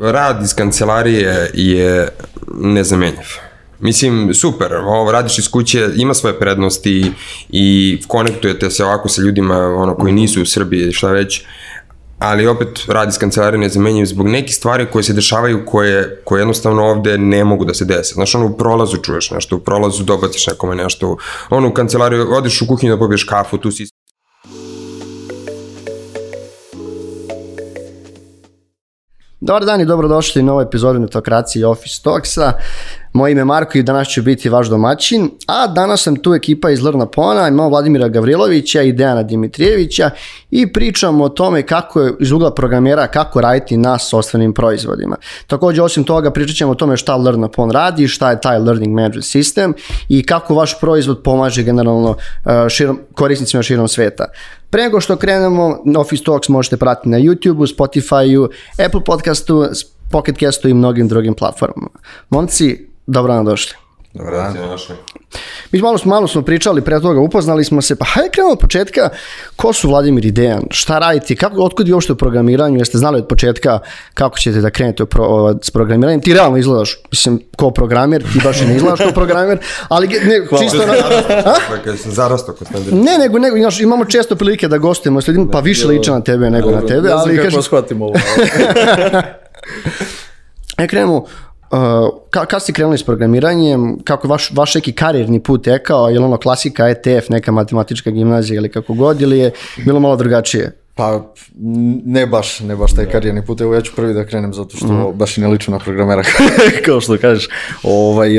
rad iz kancelarije je nezamenjiv. Mislim, super, ovo radiš iz kuće, ima svoje prednosti i konektujete se ovako sa ljudima ono, koji nisu u Srbiji, šta već, ali opet rad iz kancelarije nezamenjiv zbog nekih stvari koje se dešavaju koje, koje jednostavno ovde ne mogu da se dese. Znaš, ono u prolazu čuješ nešto, u prolazu dobaciš nekome nešto, ono u kancelariju, odeš u kuhinju da pobiješ kafu, tu si Dobar dan i dobrodošli u novoj epizodi Netokracije Office Talksa. Moje ime je Marko i danas ću biti vaš domaćin, a danas sam tu ekipa iz Lrna Pona, imamo Vladimira Gavrilovića i Dejana Dimitrijevića i pričamo o tome kako je iz ugla programera, kako raditi na sostvenim proizvodima. Takođe, osim toga, pričat ćemo o tome šta Lrna Pon radi, šta je taj Learning Management System i kako vaš proizvod pomaže generalno uh, širom, korisnicima širom sveta. Pre nego što krenemo, Office Talks možete pratiti na YouTube-u, Spotify-u, Apple podcastu, Pocket Castu i mnogim drugim platformama. Monci, dobro nam došli. Dobar dan. Mi malo, smo- malo smo pričali pre toga, upoznali smo se, pa hajde krenemo od početka, ko su Vladimir i Dejan, šta radite, kako, otkud je uopšte u programiranju, jeste znali od početka kako ćete da krenete pro, o, s programiranjem, ti realno izgledaš, mislim, kao programer, ti baš i ne izgledaš kao programer, ali ne, čisto na, Kada sam zarastao kod standarda. ne, nego, nego znaš, imamo često prilike da gostujemo s ljudima, pa više liče na tebe nego na tebe, Ne znam ali kako kažem, shvatim ovo. E krenemo, ka, kad ste krenuli s programiranjem, kako je vaš, vaš neki karijerni put tekao, je li ono klasika ETF, neka matematička gimnazija ili kako god, ili je bilo malo drugačije? Pa, ne baš, ne baš taj karijerni put. Evo ja ću prvi da krenem zato što Mhm. baš i ne liču na programera, kao što kažeš. Ovaj,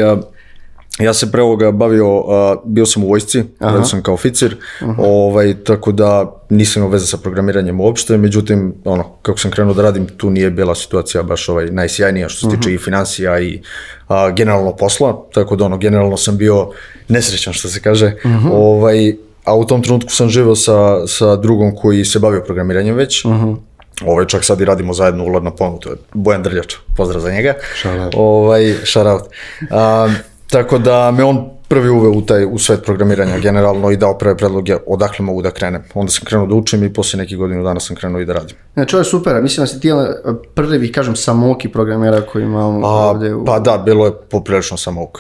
ja se pre ovoga bavio, a, bio sam u vojsci, radio sam kao oficir, Mhm. ovaj, tako da nisam imao veze sa programiranjem uopšte, međutim, ono, kako sam krenuo da radim, tu nije bila situacija baš ovaj, najsjajnija što se Mhm. tiče i financija i a, generalno posla, tako da ono, generalno sam bio nesrećan što se kaže, Mhm. ovaj, a u tom trenutku sam živeo sa, sa drugom koji se bavio programiranjem već, Ovaj, čak sad i radimo zajedno u Ladna Ponu, to je Bojan Drljač, pozdrav za njega. Shout out. Ovaj, shout out. A, tako da me on prvi uveo u, taj, u svet programiranja generalno i dao prve predloge odakle mogu da krenem. Onda sam krenuo da učim i posle nekih godinu dana sam krenuo i da radim. Znači, ovo je super, mislim da ste ti prvih, kažem, samoki programera koji imamo A, ovde u... pa da, bilo je poprilično samouk.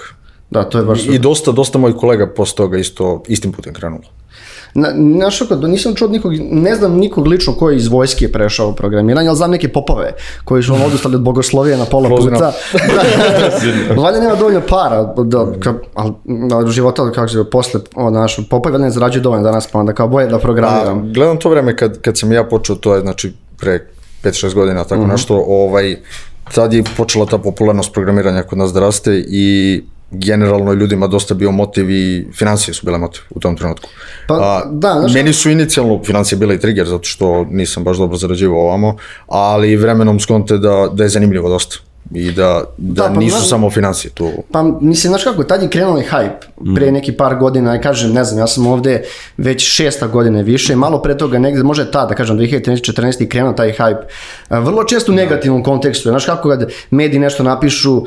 Da, to je baš I dosta, dosta mojih kolega posle toga isto istim putem krenulo. Na, znaš kako, da nisam čuo od nikog, ne znam nikog lično ko je iz vojske prešao programiranje, ali znam neke popove koji su ono odustali od bogoslovije na pola Close puta. Da. Valjda nema dovoljno para, da, ka, ali, da, od života, kako se posle, o, naš, popovi valjda ne zarađuju dovoljno danas, pa onda kao boje da A, programiram. gledam to vreme kad, kad sam ja počeo, to je znači pre 5-6 godina, tako nešto, ovaj, tad je počela ta popularnost programiranja kod nas da raste i generalno ljudima dosta bio motiv i financije su bile motiv u tom trenutku. Pa, A, da, znaš meni su inicijalno financije bile i trigger zato što nisam baš dobro zarađivao ovamo, ali vremenom skonte da, da je zanimljivo dosta i da, da, Da, pa nisu znaš- samo financije tu. Pa mislim, znaš kako, tad je krenuo i hype, pre neki par godina, ja kažem, ne znam, ja sam ovde već šesta godina više, malo pre toga negde, može ta, da kažem, 2013-14 i krenuo taj hype, vrlo često u negativnom kontekstu, znaš kako kad mediji nešto napišu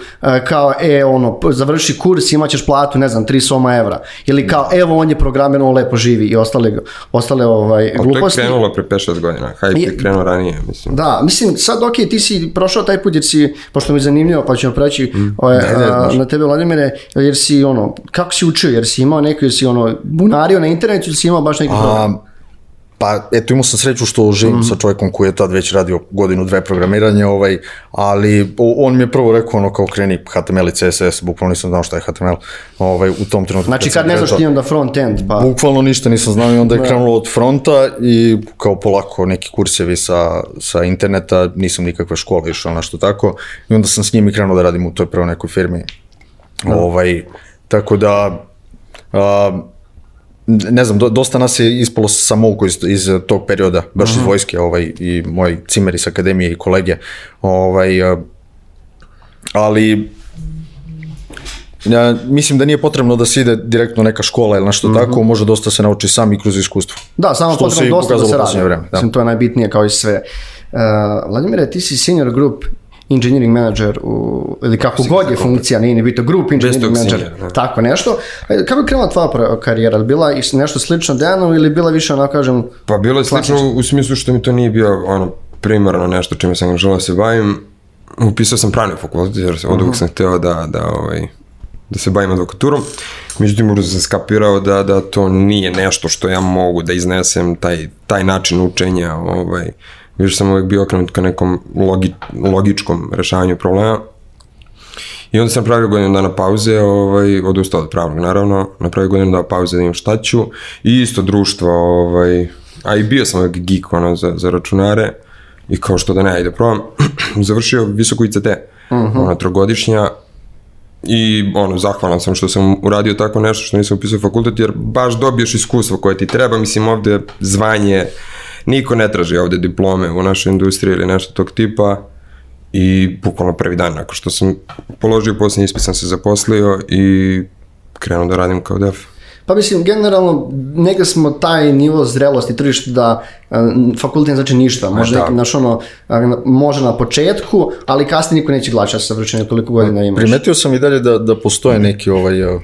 kao, e, ono, završi kurs, imaćeš platu, ne znam, 3 soma evra, ili kao, evo, on je programer, on lepo živi i ostale, ostale ovaj, Ali to je gluposti. krenulo pre 5-6 godina. Hype je krenuo ranije, mislim. Da, mislim, sad ok, ti si prošao taj put jer si, pošto mi je zanimljivo, pa ćemo preći ovaj, a, može. na tebe, Vladimire, jer si, ono, kako si učio, jer si imao neko, jer si, ono, bunario na internetu ili si imao baš neki program? A, pa eto imao sam sreću što živim sa čovjekom koji je tad već radio godinu, dve programiranje, ovaj, ali on mi je prvo rekao ono kao kreni HTML i CSS, bukvalno nisam znao šta je HTML ovaj, u tom trenutku. Znači, kad ne znaš ti onda front-end, pa... Bukvalno ništa nisam znao i onda je krenulo od fronta i kao polako neki kursevi sa, sa interneta, nisam nikakve škole išao nešto tako i onda sam s njim i krenuo da radim u toj prvoj nekoj firmi. Ovaj, tako da, ne znam, do, dosta nas je ispalo samouko iz, iz tog perioda, baš iz vojske, ovaj, i moj cimer iz akademije i kolege, ovaj, a, ali ja, mislim da nije potrebno da se ide direktno neka škola ili nešto tako, može dosta se nauči sam i kroz iskustvo. Da, samo potrebno dosta da se radi. vreme, da. Mislim, to je najbitnije kao i sve. Uh, Vladimire, ti si senior group engineering manager u, ili kako god je funkcija, nije ni bitno, group engineering manager, senior, da. tako nešto. E, Kako je krenula tvoja karijera? Je Bila is- nešto slično Dejanu ili bila više, onako kažem, Pa bilo je slično u smislu što mi to nije bio ono primarno nešto čime sam želeo da se bavim. upisao sam pravni fakultet, jer od uvijek sam hteo da, da, ovaj, da se bavim advokaturom. Međutim, ubrzo sam skapirao da, da to nije nešto što ja mogu da iznesem, taj, taj način učenja. Ovaj, više sam uvijek bio okrenut ka nekom logi, logičkom rešavanju problema. I onda sam napravio godinu dana pauze, ovaj, odustao od pravnog naravno, napravio godinu dana pauze da imam šta ću. I isto društvo, ovaj, a i bio sam uvijek geek ono, za, za računare i kao što da ne, ajde probam. Završio visoku ICT, uh -huh. ona trogodišnja, i ono, zahvalan sam što sam uradio tako nešto što nisam upisao fakultet, jer baš dobiješ iskustvo koje ti treba, mislim ovde zvanje, niko ne traži ovde diplome u našoj industriji ili nešto tog tipa i bukvalno prvi dan nakon što sam položio posljednji ispit sam se zaposlio i krenuo da radim kao def. Pa mislim, generalno, negde smo taj nivo zrelosti tržišta da a, fakultet ne znači ništa. Može, da. neki, naš ono, a, može na početku, ali kasnije niko neće glačati sa vršenjem koliko godina imaš. Primetio sam i dalje da, da postoje neki ovaj, uh,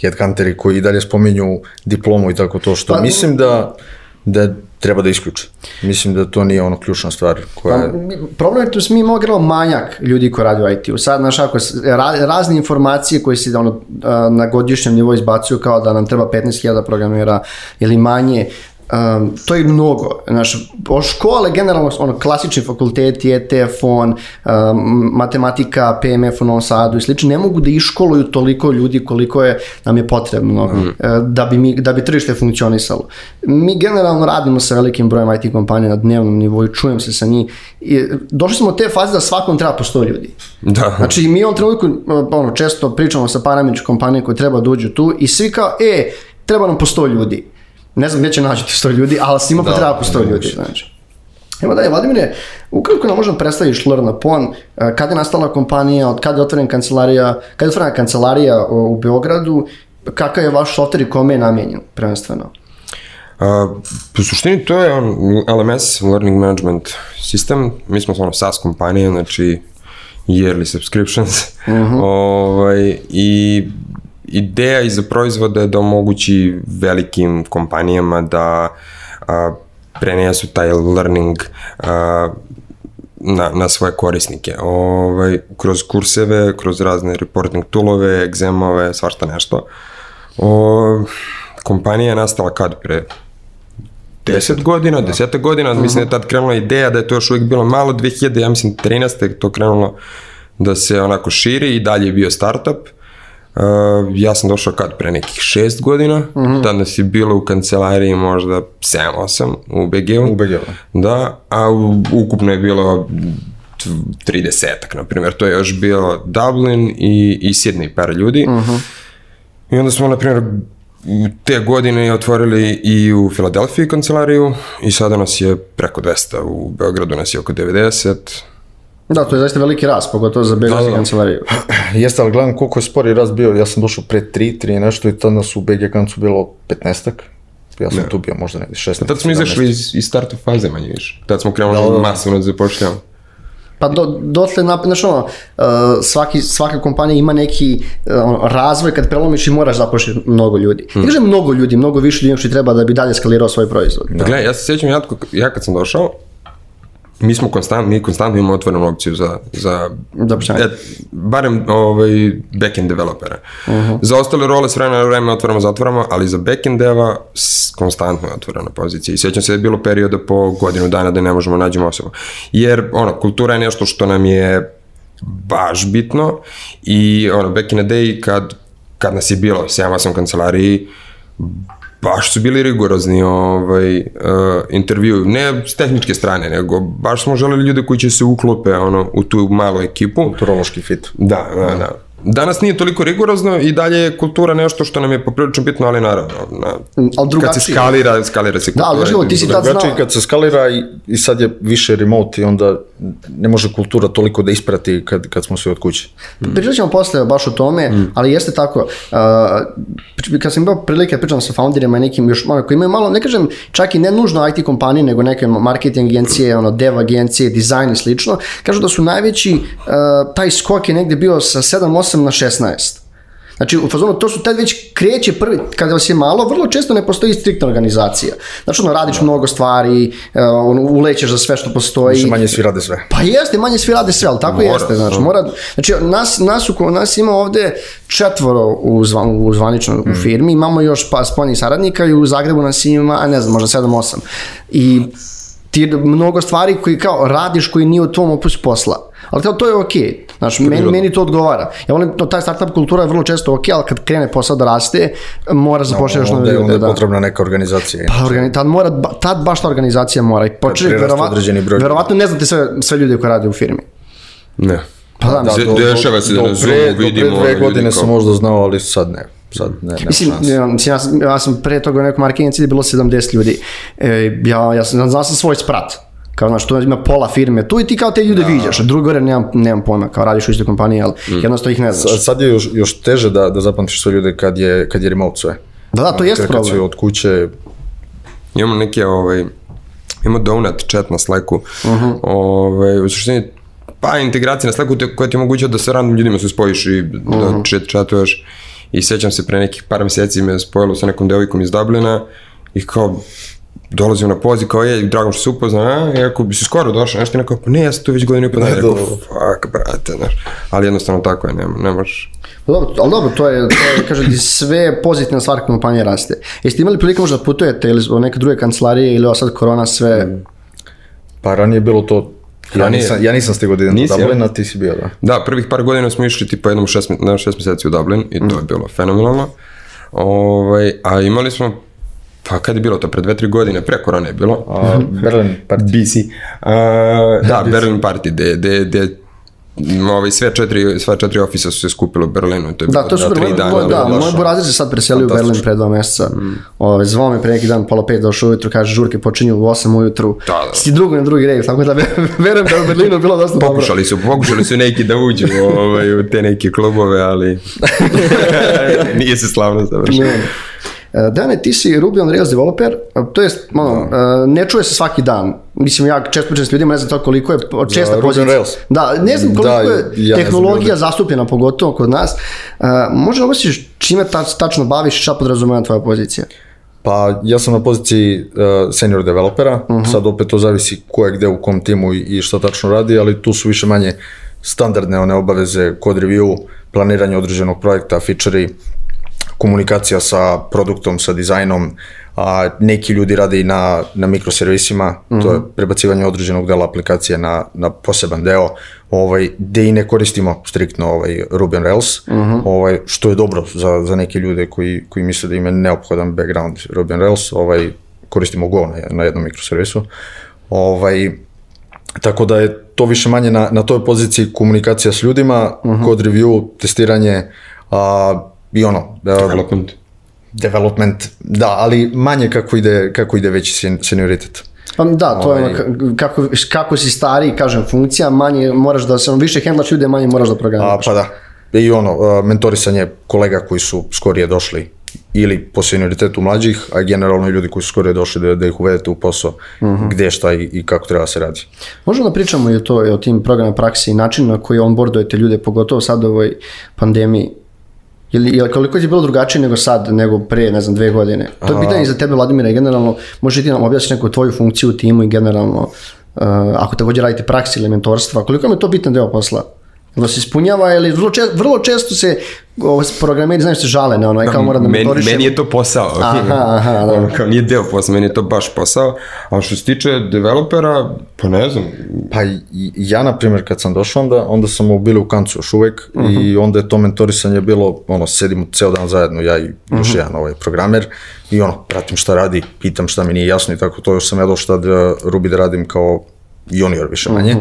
headhunteri koji i dalje spominju diplomu i tako to, što Pa- mislim da, da treba da isključe. Mislim da to nije ono ključna stvar koja Pa, problem je tu smo mi imamo generalno manjak ljudi koji radi u IT-u. Sad, znaš, ako ra, razne informacije koje se ono, na godišnjem nivou izbacuju kao da nam treba 15.000 programera ili manje, Um, to je mnogo. Znaš, o škole, generalno, ono, klasični fakulteti, ETF, on, um, matematika, PMF u Novom Sadu i slično, ne mogu da iškoluju toliko ljudi koliko je nam je potrebno mm. da, bi mi, da bi tržište funkcionisalo. Mi generalno radimo sa velikim brojem IT kompanija na dnevnom nivou i čujem se sa njih. I došli smo do te faze da svakom treba po 100 ljudi. Da. Znači, mi u ovom trenutku ono, često pričamo sa paramičnim kompanije koje treba da uđu tu i svi kao, e, treba nam po 100 ljudi. Ne znam gdje će naći ti 100 ljudi, ali svima da, treba po 100 ljudi. Znači. Evo dalje, Vladimire, ukratko nam možemo predstaviš Lorna Pon, eh, kada je nastala kompanija, od kada je otvorena kancelarija, kada je otvorena kancelarija u Beogradu, kakav je vaš software i kome je namijenjen prvenstveno? A, po suštini to je on LMS, Learning Management System, mi smo ono SaaS kompanija, znači yearly subscriptions, uh -huh. ovaj, i ideja iza proizvoda je da omogući velikim kompanijama da a, prenesu taj learning a, na, na svoje korisnike. Ovaj, kroz kurseve, kroz razne reporting toolove, egzemove, svašta nešto. O, kompanija je nastala kad pre 10 godina, 10 godina, mislim da je tad krenula ideja da je to još uvijek bilo malo, 2000, ja mislim 13. je to krenulo da se onako širi i dalje je bio startup. Uh, ja sam došao kad pre nekih 6 godina, uh -huh. tad nas je bilo u kancelariji možda 7-8 u BG-u. U BG-u. Da, a u, ukupno je bilo 30 na primjer, to je još bio Dublin i, i Sydney par ljudi. Uh -huh. I onda smo, na primjer, te godine otvorili i u Filadelfiji kancelariju i sada nas je preko 200, u Beogradu nas je oko 90. Da, to je zaista veliki rast, pogotovo za BG da, da. kancelariju. Jeste, ali gledam koliko je spori rast bio, ja sam došao pre 3, 3 nešto i tad nas u BG kancu bilo 15-ak. Ja sam ne. tu bio možda negdje 16. Tad smo izašli iz, iz startup faze manje više. Tad smo krenuli da, da, da. masovno da zapošljavamo. Pa do, dotle, znaš ono, uh, svaki, svaka kompanija ima neki uh, razvoj kad prelomiš i moraš zapošljati mnogo ljudi. Hmm. Ne kažem mnogo ljudi, mnogo više ljudi što treba da bi dalje skalirao svoj proizvod. Da. Gledaj, ja se sjećam, ja, ja kad sam došao, mi smo konstant, mi konstantno imamo otvorenu opciju za, za et, barem ovaj, backend developera. Uh -huh. Za ostale role s vremena na vreme otvaramo, zatvaramo, ali za backend deva konstantno je otvorena pozicija. I sjećam se da je bilo perioda po godinu dana da ne možemo nađemo osobu. Jer, ono, kultura je nešto što nam je baš bitno i, ono, back in the day kad, kad nas je bilo 7-8 kancelariji, baš su bili rigorozni ovaj, uh, intervju, ne s tehničke strane, nego baš smo želeli ljude koji će se uklope ono, u tu malu ekipu. Kulturološki fit. Da, da, da. Danas nije toliko rigorozno i dalje je kultura nešto što nam je poprilično bitno, ali naravno, na, ali kad se skalira, skalira se kultura. Da, ali ti si tad znao. kad se skalira i, i sad je više remote i onda ne može kultura toliko da isprati kad, kad smo svi od kuće. Mm. Pričat ćemo posle baš o tome, mm. ali jeste tako, uh, kad sam imao prilike pričam sa founderima i nekim još malo, koji imaju malo, ne kažem čak i ne nužno IT kompanije, nego neke marketing agencije, ono, dev agencije, dizajn i slično, kažu da su najveći, uh, taj skok je negde bio sa 7 8 na 16. Znači, u fazonu, to su tad već kreće prvi, kada vas je malo, vrlo često ne postoji striktna organizacija. Znači, ono, radiš mnogo stvari, uh, ono, ulećeš za sve što postoji. Više manje svi rade sve. Pa jeste, manje svi rade sve, ali tako Mora, jeste, znači, da. mora, znači, nas, nas, u, nas ima ovde četvoro u, zvan, u zvanično Mm. u firmi, imamo još pa spoljnih saradnika i u Zagrebu nas ima, a ne znam, možda 7-8. I ti mnogo stvari koji kao radiš koji nije u tvom opusu posla. Ali kao to je okej. Znaš, meni, meni to odgovara. Ja volim, to, taj startup kultura je vrlo često okej, ali kad krene posao da raste, mora zapošljati još nove Onda je, onda ljude. je Da. potrebna neka organizacija. Pa, organi, tad, mora, tad baš ta organizacija mora. I priraste verovatno, određeni broj ljudi. verovatno ne znate sve, sve ljude koji rade u firmi. Ne. Pa da, Se- dešava se da na do Zoomu vidimo Do pre dve godine sam možda znao, ali sad ne. Sad ne, nema Mislim, ja, mislim, ja, sam, ja sam pre toga u nekom marketing cilju bilo 70 ljudi. E, ja, ja sam, znao sam svoj sprat. Kao, znaš, tu ima pola firme tu i ti kao te ljude viđaš. A drugo gore nemam, nemam pojma, kao radiš u istoj kompaniji, ali Mm. jednostavno ih ne znaš. Sad- Sad je još, još teže da, da zapamtiš sve ljude kad je, kad je remote sve. Da, da, to jeste Kad- kad problem. od kuće, Imamo neke, ovaj, imamo donut chat na Slacku, ovaj, u suštini, pa integracija na Slacku te, koja ti omogućava da sa random ljudima se spojiš i da chat chatuješ. I sećam se pre nekih par meseci me spojilo sa nekom devojkom iz Dublina i kao dolazim na poziv, kao je, drago što se upozna, a, i ako bi se skoro došao, nešto, neko, pa ne, ja sam tu već godinu i po dana, rekao, fuck, brate, znaš, ali jednostavno tako je, nema, nemaš, Pa Dobro, ali dobro, to je, to je kaže ti sve pozitivna stvar kompanija raste. Jeste imali prilike možda da putujete ili u neke druge kancelarije ili ovo sad korona sve... pa ranije je bilo to, ja nisam, ja nisam stigao da idem Nisi, do? Dublina, ti si bio, da. Da, prvih par godina smo išli tipa jednom šest, na šest mjeseci u Dublin i to je bilo fenomenalno. Ovaj, a imali smo, pa kad je bilo to, pre dve, tri godine, pre korone je bilo. A, Berlin, pa BC. Uh, da, Berlin Party, gde, gde, gde ovaj, sve četiri, sva četiri ofisa su se skupili u Berlinu. To je Da, to za super. tri dana. moj, da, moj burazir se sad preselio u Berlin pre dva meseca. Mm. Ove, zvao me pre neki dan, pola pet, došao ujutru, kaže, žurke počinju u 8 ujutru. Da, da. Si drugo na drugi red, tako da ve- verujem da je u Berlinu bilo dosta dobro. Pokušali su, pokušali su neki da uđu ovaj, u te neke klubove, ali nije se slavno završilo. E, Dane, ti si Ruby on Rails developer, to jest, malo, e, ne čuje se svaki dan. Mislim, ja često pričam s ljudima, ne znam to koliko je česta Ruby on pozicija. Rails? Da, ne znam koliko Da, je ja znam tehnologija ljudi. zastupljena, pogotovo kod nas. E, može da objasniš čime tač, tačno baviš i šta podrazumeva tvoja pozicija? Pa ja sam na poziciji uh, senior developera, sad opet to zavisi ko je gde u kom timu i, i šta tačno radi, ali tu su više manje standardne one obaveze kod review, planiranje određenog projekta, feature komunikacija sa produktom, sa dizajnom, a neki ljudi rade i na, na mikroservisima, to je prebacivanje određenog dela aplikacije na, na poseban deo, ovaj, gde i ne koristimo striktno ovaj, Ruby on Rails, ovaj, što je dobro za, za neke ljude koji, koji misle da im je neophodan background Ruby on Rails, ovaj, koristimo Go na, na jednom mikroservisu. Ovaj, tako da je to više manje na, na toj poziciji komunikacija s ljudima, kod review, testiranje, a, i ono, Development. development, da, ali manje kako ide, kako ide veći sen, senioritet. Pa da, to je Ovaj- ono, ka- kako, kako si stariji, kažem, funkcija, manje moraš da se, više hendlaš ljude, manje moraš da A, programiraš. pa da, i ono, a, mentorisanje kolega koji su skorije došli ili po senioritetu mlađih, a generalno i ljudi koji su skorije došli da, da ih uvedete u posao gde, šta i, i kako treba da se radi. Možemo da pričamo i o, to, i o tim programima praksi i načinu na koji onboardujete ljude, pogotovo sad u ovoj pandemiji. Ili, ili koliko je bilo drugačije nego sad, nego pre, ne znam, dve godine? To je pitanje za tebe, Vladimira, generalno, možeš ti nam objasniti neku tvoju funkciju u timu i generalno, uh, ako također radite praksi ili mentorstva, koliko je to bitan deo posla? Da se ispunjava ili vrlo, često, vrlo često se o, programeri znaju se žale na ono, aj kao mora da meni, meni je to posao. Aha, aha, da. Ono, kao nije deo posla, meni je to baš posao. A što se tiče developera, pa ne znam, Pa ja, na primjer, kad sam došao onda, onda smo bili u kancu još uvek i onda je to mentorisanje bilo, ono, sedimo ceo dan zajedno, ja i još jedan ovaj programer i ono, pratim šta radi, pitam šta mi nije jasno i tako to, još sam ja došao da Ruby da radim kao junior više manje.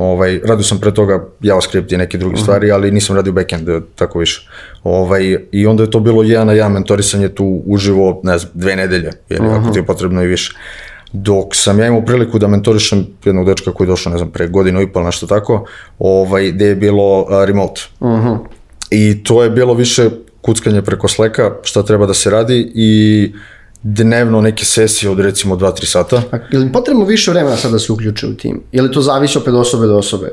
Ovaj, radio sam pre toga JavaScript i neke druge stvari, ali nisam radio backend eh, tako više. Ovaj, I onda je to bilo jedan na jedan mentorisanje tu uživo, ne znam, dve nedelje, jer ako ti je potrebno i više. Dok sam ja imao priliku da mentorišem jednog dečka koji je došao, ne znam, pre godinu i pol, nešto tako, ovaj, gde je bilo a, remote. I to je bilo više kuckanje preko Slacka, šta treba da se radi i dnevno neke sesije od recimo 2-3 sata. A je li potrebno više vremena sad da se uključe u tim? Ili to zavisi opet od osobe do osobe?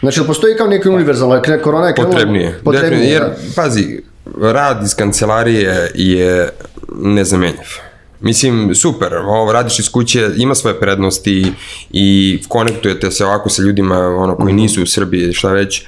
Znači, ili postoji kao neki univerzalno, korona je krenula... potrebnije. Potrebnije, jer, da. pazi, rad iz kancelarije je nezamenjiv. Mislim, super, ovo, radiš iz kuće, ima svoje prednosti i konektujete se ovako sa ljudima ono, koji nisu u Srbiji, šta već,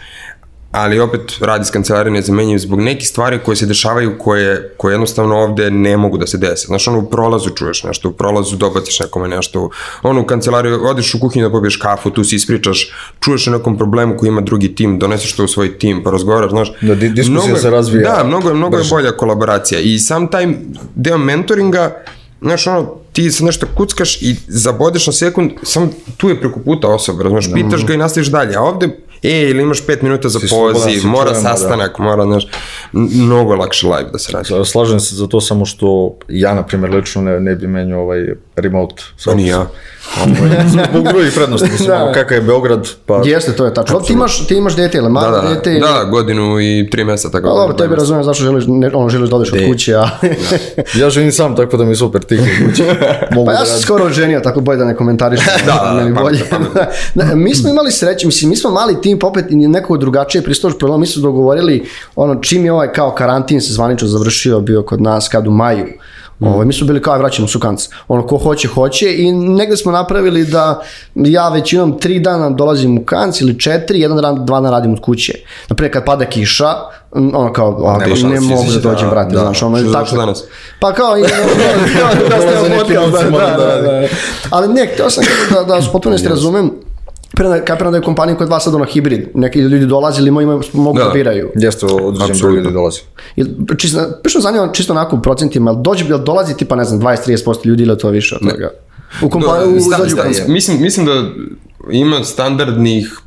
ali opet radi iz kancelarije ne zamenjuju zbog nekih stvari koje se dešavaju koje, koje jednostavno ovde ne mogu da se dese. Znaš, ono u prolazu čuješ nešto, u prolazu dobaciš nekome nešto, ono u kancelariju, odeš u kuhinju da pobiješ kafu, tu si ispričaš, čuješ o nekom problemu koji ima drugi tim, doneseš to u svoj tim, pa razgovaraš, znaš. Da, di- diskusija Mnogo je- se razvija Da, mnogo je, mnogo je brže. bolja kolaboracija i sam taj deo mentoringa, znaš, ono, ti se nešto kuckaš i zabodeš na sekund, samo tu je preko puta osoba, razumeš, pitaš ga i nastaviš dalje, a ovde, e, ili imaš pet minuta za poziv, si mora čujemo, da. sastanak, mora, znaš, mnogo je lakše live da se radi. Slažem se za to samo što ja, na primjer, lično ne, ne bi menjao ovaj remote. Pa ni ja. Ovaj, Zbog drugih prednosti, mislim, Da. da. kakav je Beograd, pa... Jeste, to je tačno. Ti imaš, ti imaš dete, ili Da, malo da, dete? ili- da, godinu i tri meseca, tako Pa dobro, tebi razumijem zašto želiš, ne, ono, želiš da odeš od kuće, a... Ja živim sam, tako da mi je super tih kuće. Mogu Pa da ja sam skoro oženio, tako bolje da ne komentarišem. Da, da, bolje. pametno. Da, mi smo imali sreće, mislim, mi smo mali tim, pa opet neko drugačije pristož problem, mi smo dogovorili, ono, čim je ovaj kao karantin se zvanično završio, bio kod nas kad u maju, Ovo, mi smo bili kao "Aj, vraćamo sukanc. Ono, ko hoće, hoće i negde smo napravili da ja većinom tri dana dolazim u kanc ili četiri, jedan dan, dva dana radim od kuće. Naprijed kad pada kiša, ono kao, a, ne, šanse, mogu da dođem, da, brate, da. znaš, ono, Što tako- danas? Pa kao, i, da, da, da, Dolaze neki podcast, novci, da, moram da da, radim. da. Ali ne, htio sam kažem da, da s potpunosti razumem, Pre da kapiram da je kompanija kod vas sad ono hibrid. Neki ljudi dolazili, imaju, imaju, mogu da, Da. biraju. Jeste, određen broj ljudi dolazi. Čisto, pišno zanima čisto onako u procentima, jel dođe, jel dolazi tipa, ne znam, 20-30% ljudi ili to više od toga? U kompaniju, Da, u sta- koncert. mislim, mislim da ima standardnih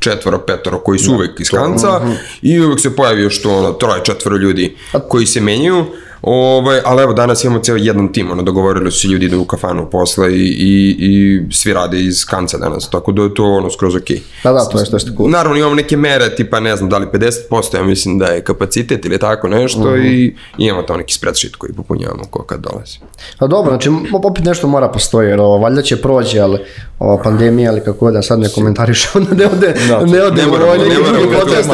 četvoro, petoro koji su uvek iz kanca i uvek se pojavi još to ono, troje, četvoro ljudi koji se menjaju. Ovaj, ali evo danas imamo cijel jedan tim, ono, dogovorili su se ljudi da u kafanu posle i, i, i svi rade iz kanca danas, tako da je to ono skroz okej. Da, da, to je što je cool. Naravno imamo neke mere, tipa ne znam da li 50%, ja mislim da je kapacitet ili tako nešto i imamo tamo neki spreadsheet koji popunjavamo ko kad dolazi. A dobro, znači opet nešto mora postoji, jer ovo, valjda će proći, ali ova pandemija ili kako da sad ne komentarišemo, ne ode, ne ode, Ne moramo, ne moramo, podcaste.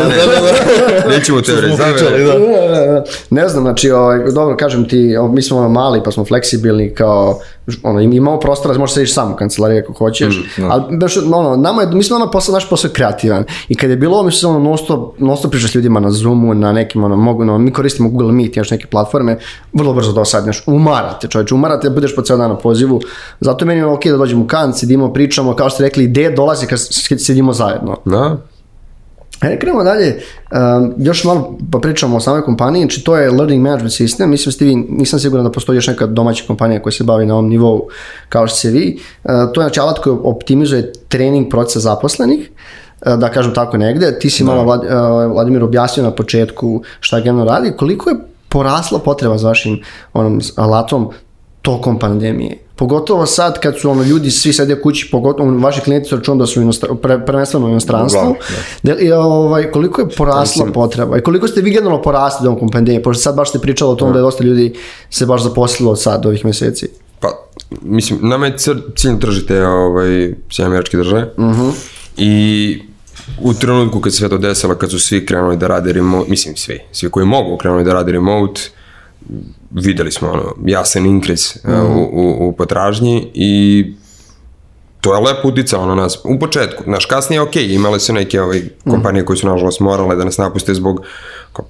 nećemo te Pričali, zavere. da. Da, da, da. Ne znam, znači, ovaj, dobro, kažem ti, mi smo ono mali, pa smo fleksibilni, kao, ono, im- imamo prostora, možeš sediš sam u kancelariji ako hoćeš, ali, baš, ono, nama je, mi smo nama posao, naš posao kreativan. I kad je bilo ovo, mi smo ono, non stop, non stop s ljudima na Zoomu, na nekim, ono, mogu, no, mi koristimo Google Meet, još neke platforme, vrlo brzo dosadneš, umarate, čovječe, umarate, da budeš po ceo dan na pozivu, zato meni je ok da dođemo u kanc, sedimo, pričamo, kao što ste rekli, ideje dolazi kad sedimo zajedno. Da, Ajde, krenemo dalje, um, još malo pa pričamo o samoj kompaniji, znači to je learning management system, mislim ste vi, nisam siguran da postoji još neka domaća kompanija koja se bavi na ovom nivou kao što ste vi, Uh, to je znači alat koji optimizuje trening procesa zaposlenih, uh, da kažem tako negde, ti si malo Vlad, uh, Vladimir objasnio na početku šta generalno radi, koliko je porasla potreba za vašim onom alatom tokom pandemije. Pogotovo sad kad su ono ljudi svi sede kući, pogotovo vaši klijenti su računali da su inostra, pre, prvenstveno u inostranstvu. Uglavnom, Da, i, ovaj, koliko je porasla potreba? I koliko ste vi generalno porasli tokom pandemije, pošto sad baš ste pričali o tom da. je dosta ljudi se baš zaposlilo sad ovih meseci. Pa, mislim, nama je cr- cilj tržite ovaj, sve američke države. I u trenutku kad se sve to desilo, kad su svi krenuli da rade remote, mislim svi, svi koji mogu krenuli da rade remote, videli smo ono, jasan inkriz uh, u, u, u potražnji i to je lepo uticalo na nas. U početku, znaš, kasnije ok, imale su neke ovaj, kompanije koje su nažalost morale da nas napuste zbog kao,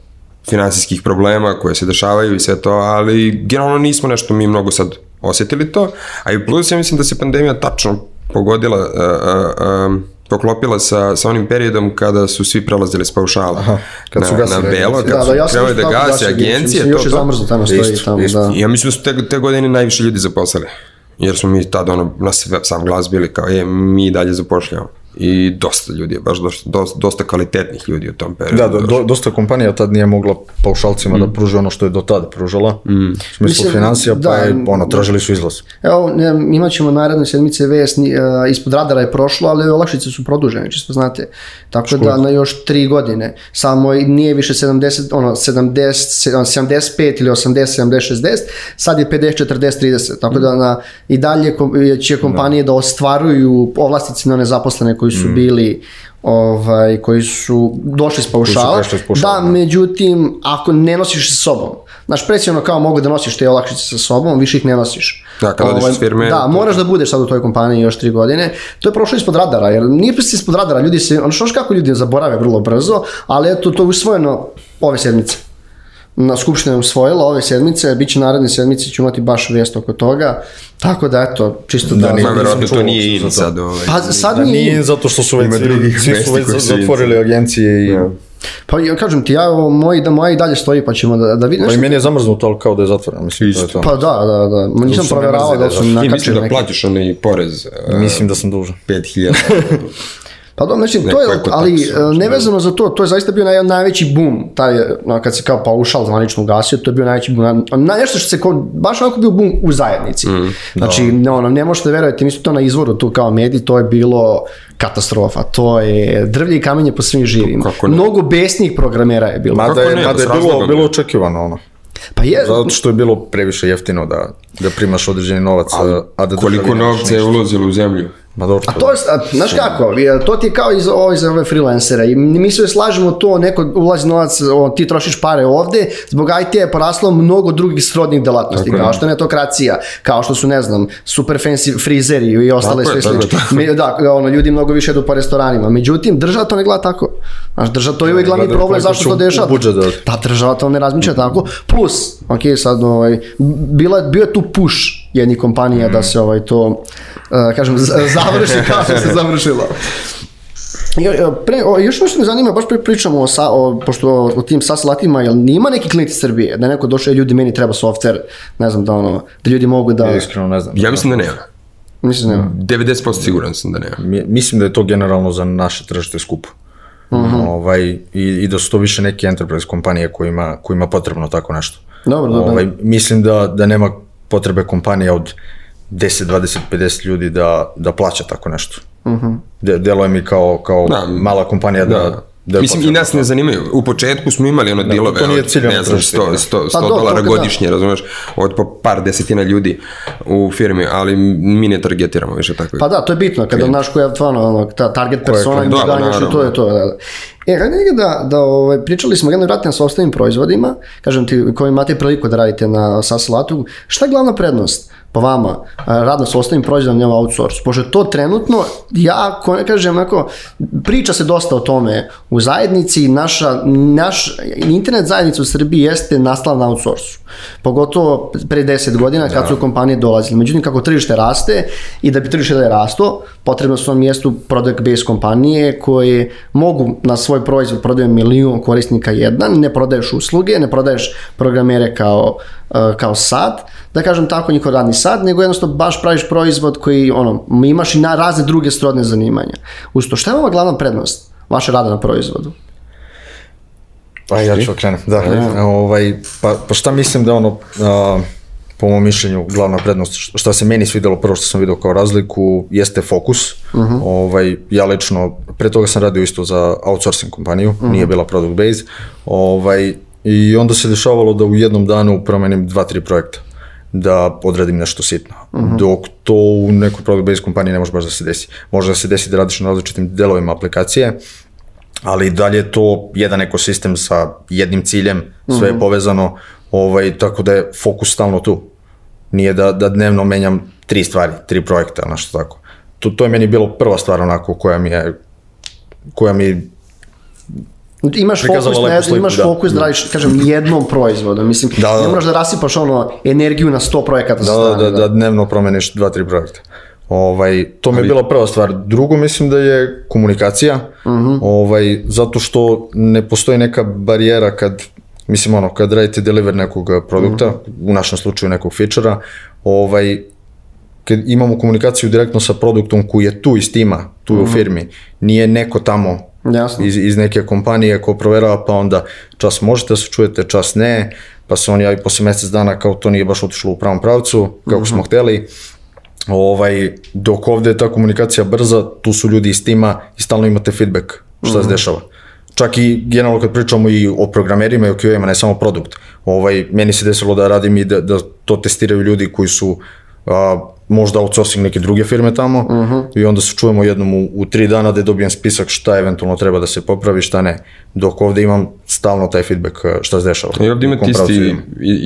finansijskih problema koje se dešavaju i sve to, ali generalno nismo nešto mi mnogo sad osetili to, a i plus ja mislim da se pandemija tačno pogodila, uh, uh, um, poklopila sa, sa onim periodom kada su svi prelazili s paušala kad su na, na belo, kad su ja sam krenuli da isto tako gase gasio agencije, mislim, to, još je to. zamrzlo tamo stoji Isto, tamo, isto. da. Ja mislim da su te, te godine najviše ljudi zaposlili. Jer smo mi tada ono, na sam glas bili kao je, mi dalje zapošljavamo. I dosta ljudi je, baš dosta, dosta, dosta kvalitetnih ljudi u tom periodu. Da, do, do, dosta kompanija tad nije mogla paušalcima da pruže ono što je do tada pružala. U smislu Mislim, financija, pa da, je, ono, tražili su izlaz. Evo, ne, imat ćemo naredne sedmice vest, ni- e, ispod radara je prošlo, ali olakšice su produžene, čisto znate. Tako da na još tri godine, samo i nije više 70, ono, 70, 75 ili 80, 70, 60, sad je 50, 40, 30, tako da na, i dalje kom- će kompanije da ostvaruju povlastice na nezaposlene koji su bili ovaj, koji su došli s paušala. Da, da. međutim, ako ne nosiš sa sobom, Znaš, preci ono kao mogu da nosiš te olakšice sa sobom, više ih ne nosiš. Da, kad odeš iz firme, Da, to- moraš da budeš sad u toj kompaniji još tri godine. To je prošlo ispod radara, jer nije prosto ispod radara, ljudi se, ono što kako ljudi zaborave vrlo brzo, ali eto, to je usvojeno ove sedmice. Na skupštini je usvojila ove sedmice, bit će naredne sedmice, ću imati baš vijest oko toga, tako da eto, čisto da... Da, nije- Ma, verovatno nisam to nije in sad. Ovaj. Pa sad Da nije, nije zato što su već svi, drugih svi su već zatvorili agencije i... pa ja kažem ti, ja, moj, da moja i dalje stoji, pa ćemo da, da vidim. Pa i meni je zamrznuto, ali kao da je zatvoreno, mislim, to je to. Pa da, da, da, Ma nisam proveravao da su da. I nakačili mislim da neki. platiš onaj porez uh, Mislim da sam dužan. 5000. Pa da, mislim, to je, ali e, nevezano za to, to je zaista bio naj, najveći boom, taj, no, kad se kao paušal zvanično ugasio, to je bio najveći boom, na, nešto što se, kao, baš onako bio boom u zajednici. Mm, znači, ne, ono, ne možete verovati, mi smo to na izvoru tu kao mediji, to je bilo katastrofa, to je drvlje i kamenje po svim ne? Mnogo besnih programera je bilo. Mada je, mada je bilo, bilo očekivano ono. Pa je, Zato što je bilo previše jeftino da, da primaš određeni novac, a, a da Koliko novca je ništa. ulazilo u zemlju? Ma dobro, A to je, a, znaš kako, to ti je kao iz, ovo, iz ove freelancera i mi sve slažemo to, neko ulazi novac, o, ti trošiš pare ovde, zbog IT je poraslo mnogo drugih srodnih delatnosti, Tako je. kao što je netokracija, kao što su, ne znam, super fancy frizeri i ostale sve slične. Me- Da, ono, ljudi mnogo više idu po restoranima, međutim, država to ne gleda tako. Znaš, država to je uvijek glavni problem, zašto to dešava? da. Da, država to ne razmišlja tako. Plus, ok, sad, ovaj, bila, bio je tu push jednih kompanija Mhm. da se ovaj, to, uh, kažem, z- završi kao što se završilo. I, o, Pre, o, još nešto me zanima, baš pre pričamo o, sa, o, pošto o, o tim SAS latima, jel nima neki klijent iz Srbije, da je neko došao, "E, ljudi, meni treba software, ne znam, da ono, da ljudi mogu da, Ja iskreno ne znam. Ja mislim da nema. mislim, nema. 90% siguran sam da nema. Mi- Mislim da je to generalno za naše tržište skupo. Mhm. ovaj, i, I da su to više neke enterprise kompanije kojima, kojima potrebno tako nešto. Dobro, dobro. Ovaj, mislim da, da nema potrebe kompanija od 10, 20, 50 ljudi da, da plaća tako nešto. De, deluje mi kao, kao Da. mala kompanija da, da, Da. je Mislim, i nas ne zanimaju. U početku smo imali ono dilove to nije od, ne znam, tržište, 100, da. 100, 100 Pa do dolara da. godišnje, razumeš, od po par desetina ljudi u firmi, ali mi ne targetiramo više tako. Pa da, to je bitno, kada znaš koja je stvarno ono, ta target persona i Da, ganjaš i to je to. Da, da. E, hajde nekaj da, da ovaj, pričali smo jedno vratno sa ostalim proizvodima, kažem ti, koji imate priliku da radite na SAS Latu, šta je glavna prednost po vama radno sa ostalim proizvodima nema outsource? Pošto to trenutno, ja, ko ne kažem, onako, priča se dosta o tome u zajednici, naša, naš internet zajednica u Srbiji jeste nastala na outsourcu. Pogotovo pre 10 godina kad su kompanije dolazile. Međutim, kako tržište raste i da bi tržište da je rasto, potrebno su na mjestu product based kompanije koje mogu na svoj proizvod prodaju milion korisnika jedan, ne prodaješ usluge, ne prodaješ programere kao, kao sad, da kažem tako njihov radni sad, nego jednostavno baš praviš proizvod koji ono, imaš i na razne druge srodne zanimanja. Uz to, šta je ova glavna prednost vaše rada na proizvodu? Pa ja ću okrenem, da. Ovaj, pa, pa šta mislim da ono, a, po mom mišljenju, glavna prednost, šta se meni svidelo, prvo što sam vidio kao razliku, jeste fokus. ovaj, ja lično, pre toga sam radio isto za outsourcing kompaniju, nije bila product base. Ovaj, I onda se dešavalo da u jednom danu promenim dva, tri projekta da odradim nešto sitno. Dok to u nekoj product based kompaniji ne može baš da se desi. Može da se desi da radiš na različitim delovima aplikacije, ali dalje je to jedan ekosistem sa jednim ciljem, sve je povezano, ovaj, tako da je fokus stalno tu. Nije da, da dnevno menjam tri stvari, tri projekta, nešto tako. To, to je meni bilo prva stvar onako koja mi je, koja mi Imaš fokus, jedno- sliku, imaš da. fokus da radiš, kažem, jednom proizvodu. Mislim, Da, da. ne moraš da rasipaš ono energiju na 100 projekata da, da, strane. da, da dnevno promeniš dva, tri projekta. Ovaj, to mi je bila prva stvar. Drugo mislim da je komunikacija, ovaj, zato što ne postoji neka barijera kad, mislim ono, kad radite deliver nekog produkta, u našem slučaju nekog feature-a, ovaj, kad imamo komunikaciju direktno sa produktom koji je tu iz tima, tu je u firmi, nije neko tamo Jasno. iz, iz neke kompanije ko proverava pa onda čas možete da se čujete, čas ne, pa se on javi posle mjesec dana kao to nije baš otišlo u pravom pravcu, kako smo hteli. Ovaj, dok ovde je ta komunikacija brza, tu su ljudi iz tima i stalno imate feedback šta se dešava. Čak i generalno kad pričamo i o programerima i o QA-ima, ne samo produkt. Ovaj, meni se desilo da radim i da, da to testiraju ljudi koji su a, možda outsourcing neke druge firme tamo i onda se čujemo jednom u, u tri dana da dobijem spisak šta eventualno treba da se popravi, šta ne. Dok ovde imam stalno taj feedback uh, šta se dešava. I ovdje U imate isti,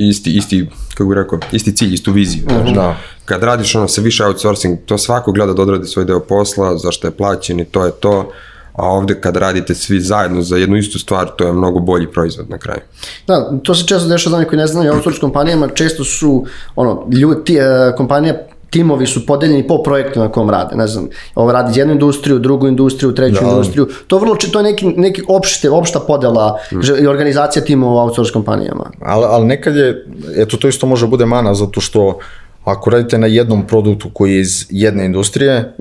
isti, isti, kako bih rekao, isti cilj, istu viziju. znaš. Da. Kad radiš ono sa više outsourcing, to svako gleda da odradi svoj deo posla, zašto je plaćen i to je to. A ovde kad radite svi zajedno za jednu istu stvar, to je mnogo bolji proizvod na kraju. Da, to se često dešava za one koji ne znaju, outsource kompanijama često su, ono, ljudi, ti, e, kompanija, timovi su podeljeni po projektu na kom rade, ne znam, ovo radi jednu industriju, drugu industriju, treću Da. industriju, to vrlo, to je neki, neki opšte, opšta podela že- i organizacija timova u outsource kompanijama. Ali, ali nekad je, eto to isto može bude mana, zato što ako radite na jednom produktu koji je iz jedne industrije,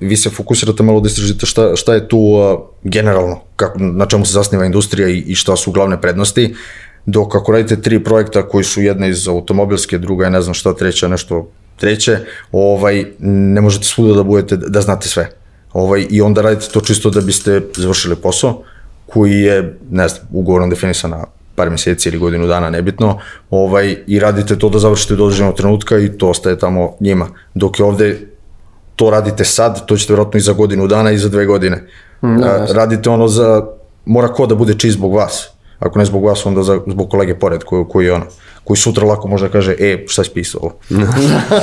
vi se fokusirate malo da istražite šta, šta je tu uh, generalno, kako, na čemu se zasniva industrija i, i šta su glavne prednosti, dok ako radite tri projekta koji su jedna iz automobilske, druga je ne znam šta, treća nešto treće, ovaj, ne možete svuda da budete, da znate sve. Ovaj, I onda radite to čisto da biste završili posao, koji je, ne znam, ugovorom definisan na par mjeseci ili godinu dana, nebitno, ovaj, i radite to da završite do određenog trenutka i to ostaje tamo njima. Dok je ovde to radite sad, to ćete vjerojatno i za godinu dana i za dve godine. A, radite ono za, mora ko da bude čist zbog vas. Ako ne zbog vas, onda za, zbog kolege pored koji, koji je ono, koji sutra lako može da kaže, e, šta si pisao ovo?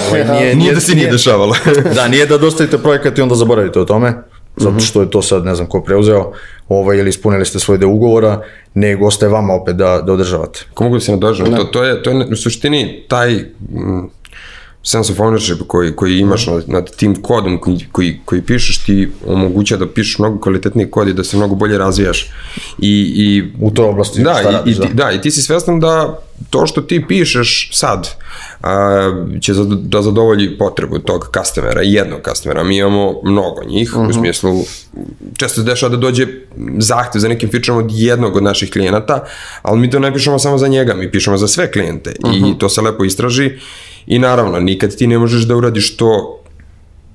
Ovaj, nije, Nije da se nije dešavalo. da, nije da dostavite projekat i onda zaboravite o tome, zato što je to sad ne znam ko preuzeo, ovaj, ili ispunili ste svoj deo ugovora, nego ostaje vama opet da, da održavate. Ako mogu da se nadožem, to, to, je, to je u suštini taj mm, sense of ownership koji, koji imaš nad, nad tim kodom koji, koji, koji pišeš ti omogućava da pišeš mnogo kvalitetniji kod i da se mnogo bolje razvijaš. I, i U toj oblasti da, šta i, radiš, i, ti, da, i ti si svestan da to što ti pišeš sad a, će za, da zadovolji potrebu tog customera, jednog customera. Mi imamo mnogo njih, u smislu često se dešava da dođe zahtev za nekim featureom od jednog od naših klijenata, ali mi to ne pišemo samo za njega, mi pišemo za sve klijente i to se lepo istraži i naravno, nikad ti ne možeš da uradiš to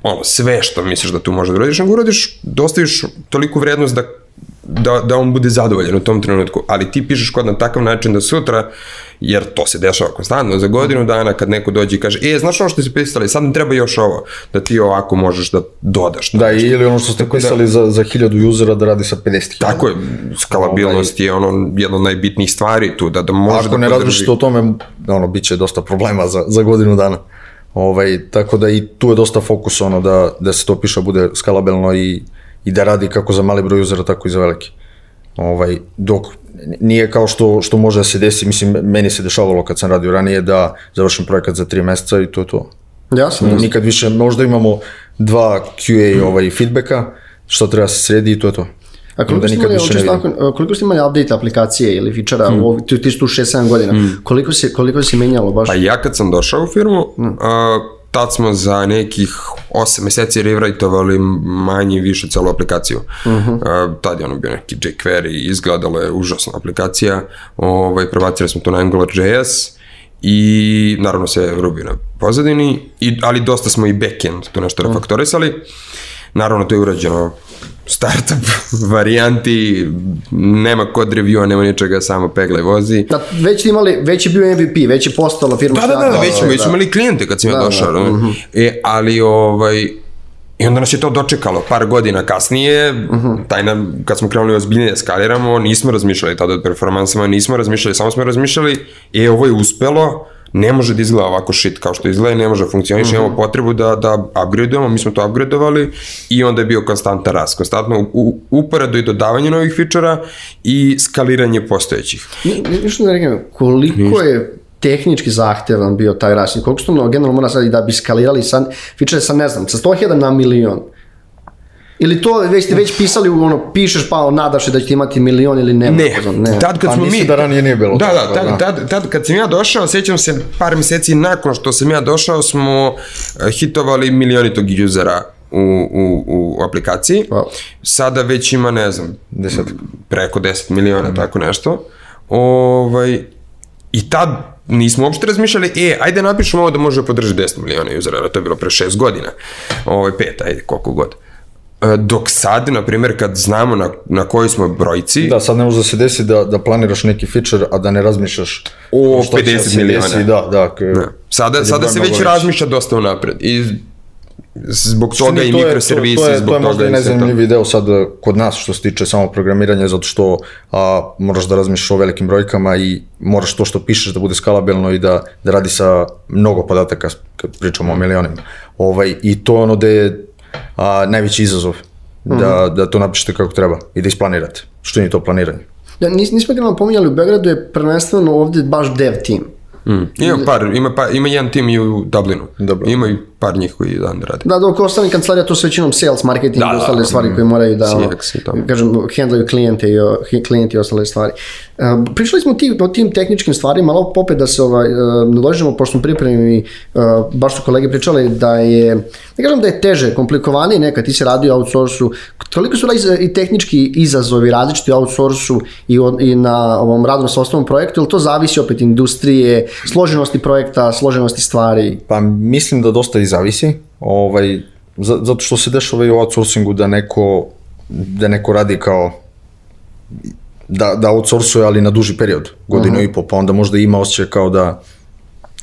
ono, sve što misliš da tu možeš da uradiš, nego uradiš, dostaviš toliku vrednost da, da, da on bude zadovoljan u tom trenutku, ali ti pišeš kod na takav način da sutra, jer to se dešava konstantno, za godinu dana kad neko dođe i kaže, e, znaš ono što si pisali, sad nam treba još ovo, da ti ovako možeš da dodaš. Da, nešto. ili ono što ste pisali za, za 1000 usera da radi sa 50 Tako je, skalabilnost je ono jedna od najbitnijih stvari tu, da, da može Ako da ne podrži- razmišljate o tome, ono, bit će dosta problema za, za godinu dana. Ovaj, tako da i tu je dosta fokus ono da, da se to piše bude skalabilno i, i da radi kako za mali broj usera, tako i za veliki. Ovaj, dok nije kao što, što može da se desi, mislim, meni se dešavalo kad sam radio ranije da završim projekat za tri meseca i to je to. Jasno. Nikad više, možda imamo dva QA ovaj, feedbacka, što treba se sredi i to je to. A koliko ste, nikad imali, više ne čisto vidim. onako, koliko ste imali update aplikacije ili fičera, mm. ti, ti su tu 6-7 godina, koliko, se, koliko se menjalo baš? Pa ja kad sam došao u firmu, a, tad smo za nekih 8 meseci rewriteovali manje više celu aplikaciju. A, tad je ono bio neki jQuery, izgledalo je užasna aplikacija, ovaj, prebacili smo to na AngularJS i naravno sve Ruby na pozadini, i, ali dosta smo i backend tu nešto refaktorisali. Naravno to je urađeno startup varijanti, nema kod reviewa, nema ničega, samo peglaj vozi. Da, već imali, već je bio MVP, već je postala firma. Da, da, da, snadna, već, već smo imali klijente kad sam ja Da, došao. da, Da, E, ali ovaj, I onda nas je to dočekalo par godina kasnije, taj nam, kad smo krenuli ozbiljnije da skaliramo, nismo razmišljali tada o performansama, nismo razmišljali, samo smo razmišljali, e, ovo je uspelo, ne može da izgleda ovako shit kao što izgleda, ne može da funkcioniše, imamo potrebu da, da upgradeujemo, mi smo to upgradeovali i onda je bio konstantan rast, konstantno u, uporadu i dodavanje novih fičera i skaliranje postojećih. Ni- ni- Ništa ne rekam, koliko je tehnički zahtevan bio taj rast i koliko što generalno mora sad i da bi skalirali san, fičere sa ne znam, sa 100.000 na milion. Ili to već ste već pisali, ono, pišeš pa nadaš se da ćete imati milion ili nema. Ne, ne. tad kad Pa smo mi... da ranije nije bilo Da, da, da. tad, tad, tad kad sam ja došao, sjećam se par mjeseci nakon što sam ja došao, smo eh, hitovali milionitog usera u, u, u aplikaciji. Wow. Sada već ima, ne znam, Deset. preko 10 miliona, tako nešto. Ovaj, I tad nismo uopšte razmišljali, e, ajde napišemo ovo da može podržati 10 miliona usera, to je bilo pre 6 godina, ovaj, pet, ajde, koliko god. E, Dok sad, na primjer, kad znamo na, na kojoj smo brojci, Da, sad ne može da se desi da, da planiraš neki feature, a da ne razmišljaš O šta će 50 da miliona. desi, Da, da. k- Da. Sada, je sada se već razmišlja dosta unapred i zbog toga Suštini, i to je- mikroservisi, to, to je, zbog to je možda toga i i to. najzanimljiviji deo sad eh, kod nas što se tiče samo programiranja, zato što a, moraš da razmišljaš o velikim brojkama i moraš to što pišeš da bude skalabilno i da, da radi sa mnogo podataka kad pričamo o milionima. Ovaj, I to je ono da je a, najveći izazov, da, da to napišete kako treba i da isplanirate. Što nije to planiranje? Da, nis, nismo ga vam pominjali, u Beogradu je prvenstveno ovde baš dev tim. Mm. Ima, par, ima, pa, ima jedan tim i u Dublinu. Dobro. Ima i par njih koji dan rade. Da, dok ostali kancelarija, to su većinom sales, marketing Da, i da, ostale da. stvari koje moraju da, CX kažem, handlaju klijente i, o- klijenti i ostale stvari. Uh, pričali smo ti, o tim tehničkim stvarima, malo popet da se ovaj, uh, nadođemo, pošto smo pripremili, uh, baš su kolege pričali da je, ne kažem da je teže, komplikovanije nekad, ti si radio u outsourcu, koliko su iz- i tehnički izazovi različiti u outsourcu i, od- i na ovom radu sa osnovom projektu, ili to zavisi opet industrije, složenosti projekta, složenosti stvari? Pa mislim da dosta i zavisi, ovaj, za- zato što se dešava i u outsourcingu da neko, da neko radi kao da, da outsourcuje, ali na duži period, godinu i po, pa onda možda ima osjećaj kao da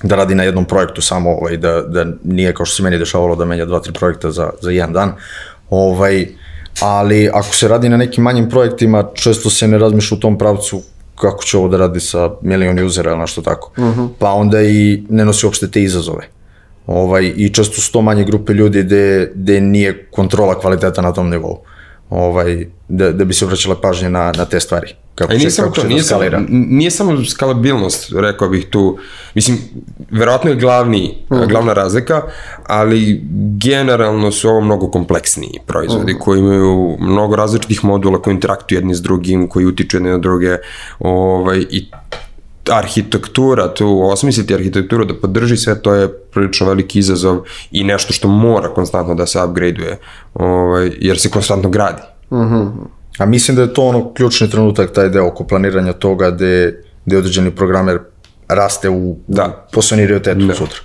da radi na jednom projektu samo, ovaj, da, da nije kao što se meni dešavalo da menja dva, tri projekta za, za jedan dan. Ovaj, ali ako se radi na nekim manjim projektima, često se ne razmišlja u tom pravcu kako će ovo da radi sa milion usera ili nešto tako. Pa onda i ne nosi uopšte te izazove. Ovaj, I često su to manje grupe ljudi gde, gde nije kontrola kvaliteta na tom nivou. Ovaj, da, da bi se vraćala pažnja na, na te stvari. Kako A i će, nije samo kako to, nije samo, nije samo skalabilnost, rekao bih tu, mislim, verovatno je glavni, glavna razlika, ali generalno su ovo mnogo kompleksniji proizvodi koji imaju mnogo različitih modula koji interaktuju jedni s drugim, koji utiču jedni na druge, ovaj, i arhitektura, tu osmisliti arhitekturu da podrži sve to je prilično veliki izazov i nešto što mora konstantno da se upgradeuje, ovaj, jer se konstantno gradi. A mislim da je to ono ključni trenutak, taj deo oko planiranja toga gde, gde određeni programer raste u, Da. u posonioritetu sutra.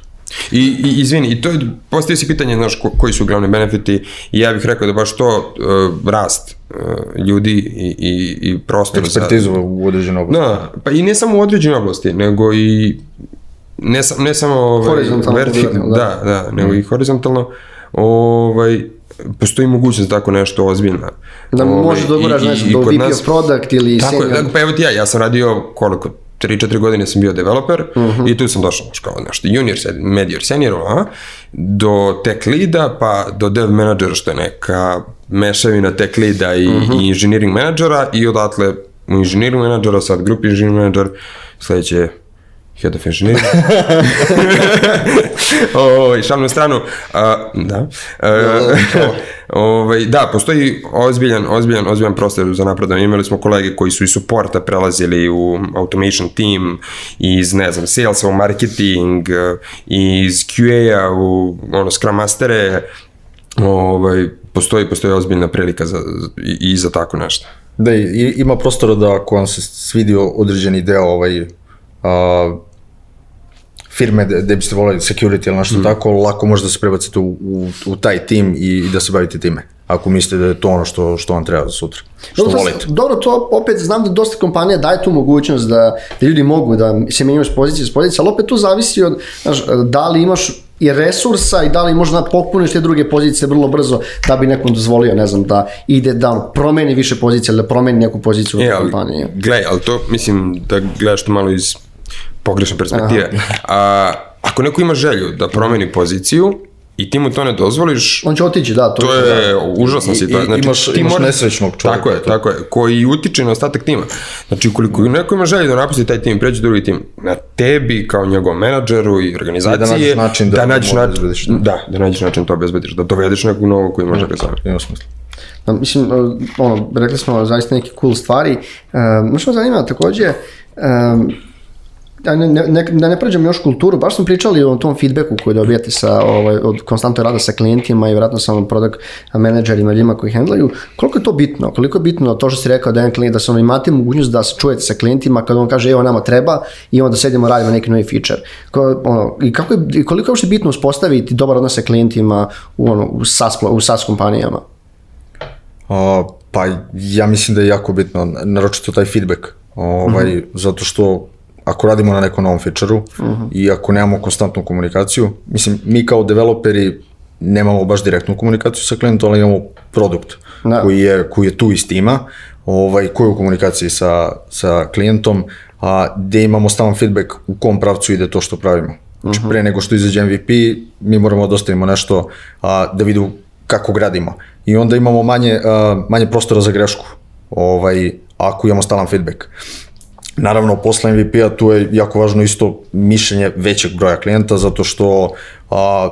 I, i izvini, i to je, postoji si pitanje, znaš, ko, koji su glavni benefiti i ja bih rekao da baš to uh, rast uh, ljudi i, i, i prostor za... Ekspertizu u određenoj oblasti. Da, pa i ne samo u određenoj oblasti, nego i ne, sam, ne samo ovaj, Horizontalno vertik- pogledano, da, da, nego i horizontalno, ovaj, postoji mogućnost da tako nešto ozbiljno. Da Ovaj, možeš da i- nešto kod VP nas- product ili Tako senior. da, pa evo ti ja, ja sam radio koliko, 3-4 godine sam bio developer Mhm. i tu sam došao kao nešto junior, medior, senior, a, do tech leada pa do dev menadžera što je neka mešavina tech leada i, Mhm. i engineering menadžera i odatle u engineering menadžera, sad grupi engineering menadžer, sledeće head of engineering. o, šalnu stranu, a, da. A, ovaj, da, postoji ozbiljan, ozbiljan, ozbiljan prostor za napredovanje. Imali smo kolege koji su iz supporta prelazili u automation team, iz, ne znam, salesa u marketing, iz QA-a u ono, Scrum Mastere, ovaj, postoji, postoji ozbiljna prilika za, i, i za tako nešto. Da, i, ima prostora da ako vam se svidio određeni deo ovaj, a, firme gde, biste voleli security ili nešto tako, lako možete da se prebacite u, u, u taj tim i, i da se bavite time. Ako mislite da je to ono što, što vam treba za sutra. Što Dobro, to- volite. Dobro, to opet znam da dosta kompanija daje tu mogućnost da, da ljudi mogu da se menjaju s pozicije s pozicije, ali opet tu zavisi od, znaš, da li imaš i resursa i da li možda popuniš te druge pozicije vrlo brzo da bi nekom dozvolio, ne znam, da ide da promeni više pozicije ili da promeni neku poziciju u E, kompaniji. gledaj, ali to, mislim, da gledaš to malo iz pogrešne perspektive. A, ako neko ima želju da promeni poziciju i ti mu to ne dozvoliš, On će otići, da, to, to je užasna I- i- situacija. Znači, imaš- ti imaš nesrećnog čoveka Tako je, tu. tako je, koji utiče na ostatak tima. Znači, ukoliko neko ima želju da napusti taj tim, pređe u drugi tim, na tebi kao njegovom menadžeru i organizaciji I da nađeš je način da da nađeš mu način, obezbediš. da, da nađeš način to obezbediš, da dovedeš nekog novog koji može ga zove. Ima smisla. Da, mislim, uh, ono, rekli smo zaista neke cool stvari. Um, što me zanima takođe, um, da ne, ne, da ne pređemo još kulturu, baš smo pričali o tom feedbacku koji dobijate sa, ovaj, od konstantno rada sa klijentima i vjerojatno sa product menadžerima, ljudima koji handlaju. Koliko je to bitno? Koliko je bitno to što si rekao da, jedan klijent, da se ono, imate mogućnost da se čujete sa klijentima kad on kaže evo nama treba i onda sedimo radimo neki novi feature. Ko, ono, I kako je, i koliko je uopšte bitno uspostaviti dobar odnos sa klijentima u, ono, u, SaaS, u SaaS kompanijama? A, pa ja mislim da je jako bitno, naročito taj feedback, ovaj, mm -hmm. zato što ako radimo na nekom novom feature-u uh -huh. i ako nemamo konstantnu komunikaciju, mislim, mi kao developeri nemamo baš direktnu komunikaciju sa klijentom, ali imamo produkt da. koji, je, koji je tu iz tima, ovaj, koji je u komunikaciji sa, sa klijentom, a, gde imamo stalan feedback u kom pravcu ide to što pravimo. Znači, uh -huh. pre nego što izađe MVP, mi moramo da ostavimo nešto a, da vidu kako gradimo. I onda imamo manje, a, manje prostora za grešku, ovaj, ako imamo stalan feedback. Naravno, posle MVP-a tu je jako važno isto mišljenje većeg broja klijenta, zato što a,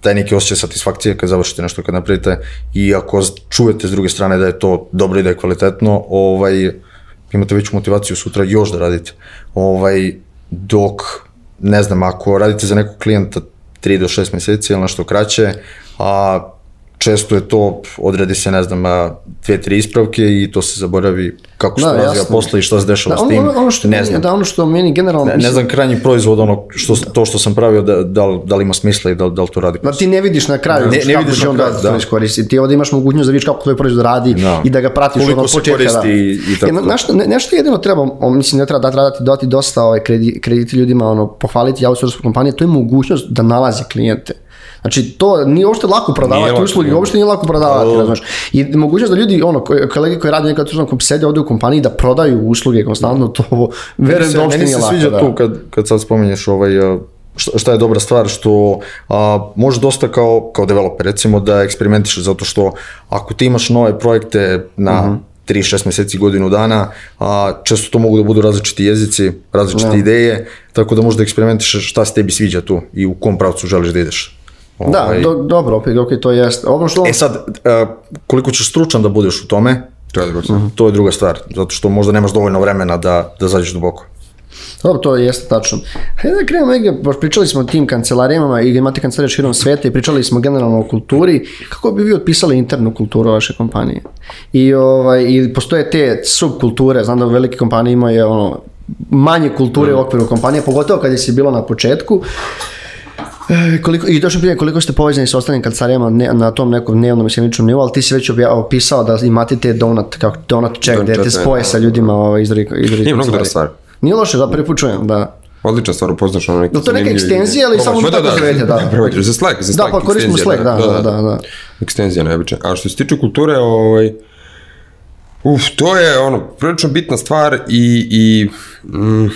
taj neki osjećaj satisfakcije kad završite nešto kad napravite i ako čujete s druge strane da je to dobro i da je kvalitetno, ovaj, imate veću motivaciju sutra još da radite. Ovaj, dok, ne znam, ako radite za nekog klijenta 3 do 6 meseci ili nešto kraće, a često je to, odredi se, ne znam, dve, tri ispravke i to se zaboravi kako se da, razvija posle i šta se dešava da, s tim. Ono, ono što, ne znam. Da, ono što meni generalno... Ne, ne znam krajnji proizvod, ono, što, to što sam pravio, da, da, li, da li ima smisla i da, da li to radi. Da, ti ne vidiš na kraju ne, ne vidiš na kraju, da, da. iskoristiti. Ti ovde imaš mogućnost da vidiš kako tvoj proizvod radi no. i da ga pratiš Koliko od početka. Koliko se koristi da. i, i tako. Ja, nešto, ne, nešto jedino treba, mislim, ne treba da dati, dati dosta ovaj, krediti, krediti ljudima, ono, pohvaliti outsource kompanije, to je mogućnost da nalaze klijente. Znači, to nije uopšte lako prodavati usluge, uopšte nije lako prodavati, razumeš. I mogućnost da ljudi, ono, kolege koji rade nekad tu sede ovde u kompaniji da prodaju usluge konstantno, to verujem da uopšte nije lako. Meni se sviđa da. tu kad, kad sad spominješ ovaj, šta je dobra stvar, što a, može dosta kao, kao developer, recimo da eksperimentišeš, zato što ako ti imaš nove projekte na uh -huh. 3-6 meseci, godinu dana, a, često to mogu da budu različiti jezici, različite ja. Da. ideje, tako da možda eksperimentišeš šta se tebi sviđa tu i u kom pravcu želiš da ideš. Da, ovaj... do, dobro, opet, ok, to jest. Ovo što... E sad, uh, koliko ćeš stručan da budeš u tome, to je druga stvar. To je druga stvar, zato što možda nemaš dovoljno vremena da, da zađeš duboko. Dobro, to jeste tačno. Hajde da krenemo negdje, pričali smo o tim kancelarijama i imate kancelarije širom sveta i pričali smo generalno o kulturi. Kako bi vi otpisali internu kulturu vaše kompanije? I, ovaj, i postoje te subkulture, znam da velike kompanije imaju ono, manje kulture mm. u okviru kompanije, pogotovo kad je si bilo na početku. E, koliko, I došlo pitanje koliko ste povezani sa ostalim kancelarima ne, na tom nekom dnevnom i sjeničnom nivou, ali ti si već opisao da imate te donut, kako donut check, gde te spoje sa ljudima ovaj, iz drugih Nije mnogo dobra stvar. Nije loše, da prvi put čujem, da. Odlična stvar, upoznaš ono neki no, to je neka ekstenzija, ali samo da, tako zovete, da. Da, za Slack, za Slack. Da, pa koristimo Slack, da, da, da. da. Ekstenzija neobična. A što se tiče kulture, ovaj, uf, to je ono, prilično bitna stvar i, i mm,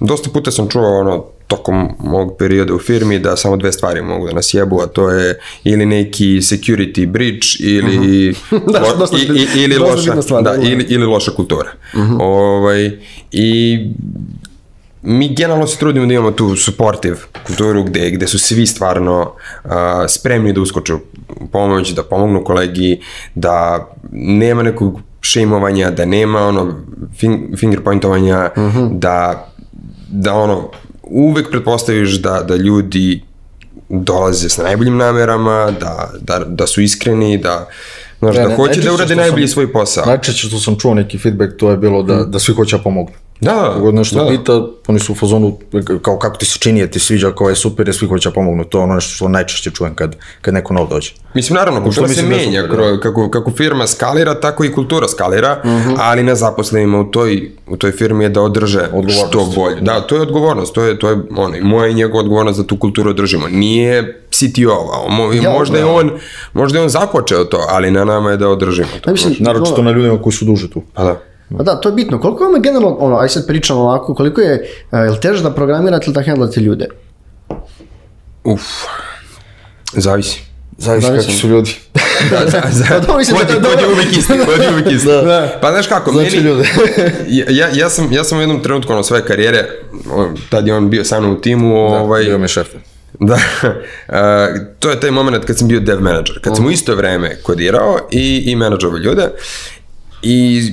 dosta puta sam čuo ono, tokom mog perioda u firmi da samo dve stvari mogu da nas jebu, a to je ili neki security breach ili, uh -huh. da, lo, dosta, i, i, ili, loša, stvar, da, da, ili, ili loša kultura. Uh -huh. ovaj, I mi generalno se trudimo da imamo tu supportive kulturu gde, gde su svi stvarno uh, spremni da uskoču pomoć, da pomognu kolegi, da nema nekog šeimovanja, da nema ono finger pointovanja, uh -huh. da da ono uvek pretpostaviš da, da ljudi dolaze sa najboljim namerama, da, da, da su iskreni, da, znaš, da hoće da urade najbolji svoj posao. Najčešće što sam čuo neki feedback, to je bilo da, mm. da svi hoće da pomognu. Da, Kogod nešto da. pita, oni su u fazonu, kao kako ti se čini, je ti sviđa, kao je super, je svi hoće da pomognu. To je ono što najčešće čujem kad, kad neko nov dođe. Mislim, naravno, kultura se menja, super, da. kako, kako firma skalira, tako i kultura skalira, uh mhm. -huh. ali na zaposlenima u toj, u toj firmi je da održe što bolje. Da, to je odgovornost, to je, to je ono, moja i njegova odgovornost da tu kulturu održimo. Nije CTO-a, mo, ja, možda, je on, možda je on započeo to, ali na nama je da održimo to. Ja, mislim, naravno to na ljudima koji su duže tu. Pa da. Pa da, to je bitno. Koliko vam je generalno, ono, aj sad pričamo ovako, koliko je, je li teže da programirate ili da handlate ljude? Uf, zavisi. Zavisi, zavisi. kako su ljudi. da, za, za, pa da, mislim, kod, da, kod je uvijek isti, kod je uvijek isti. Da. da. Pa znaš kako, znači meni, ljude. ja, ja, sam, ja sam u jednom trenutku ono svoje karijere, tad je on bio sa mnom u timu. Da, ovaj, bio mi šef. Da, uh, to je taj moment kad sam bio dev manager, kad sam u isto vreme kodirao i, i menadžovao ljude i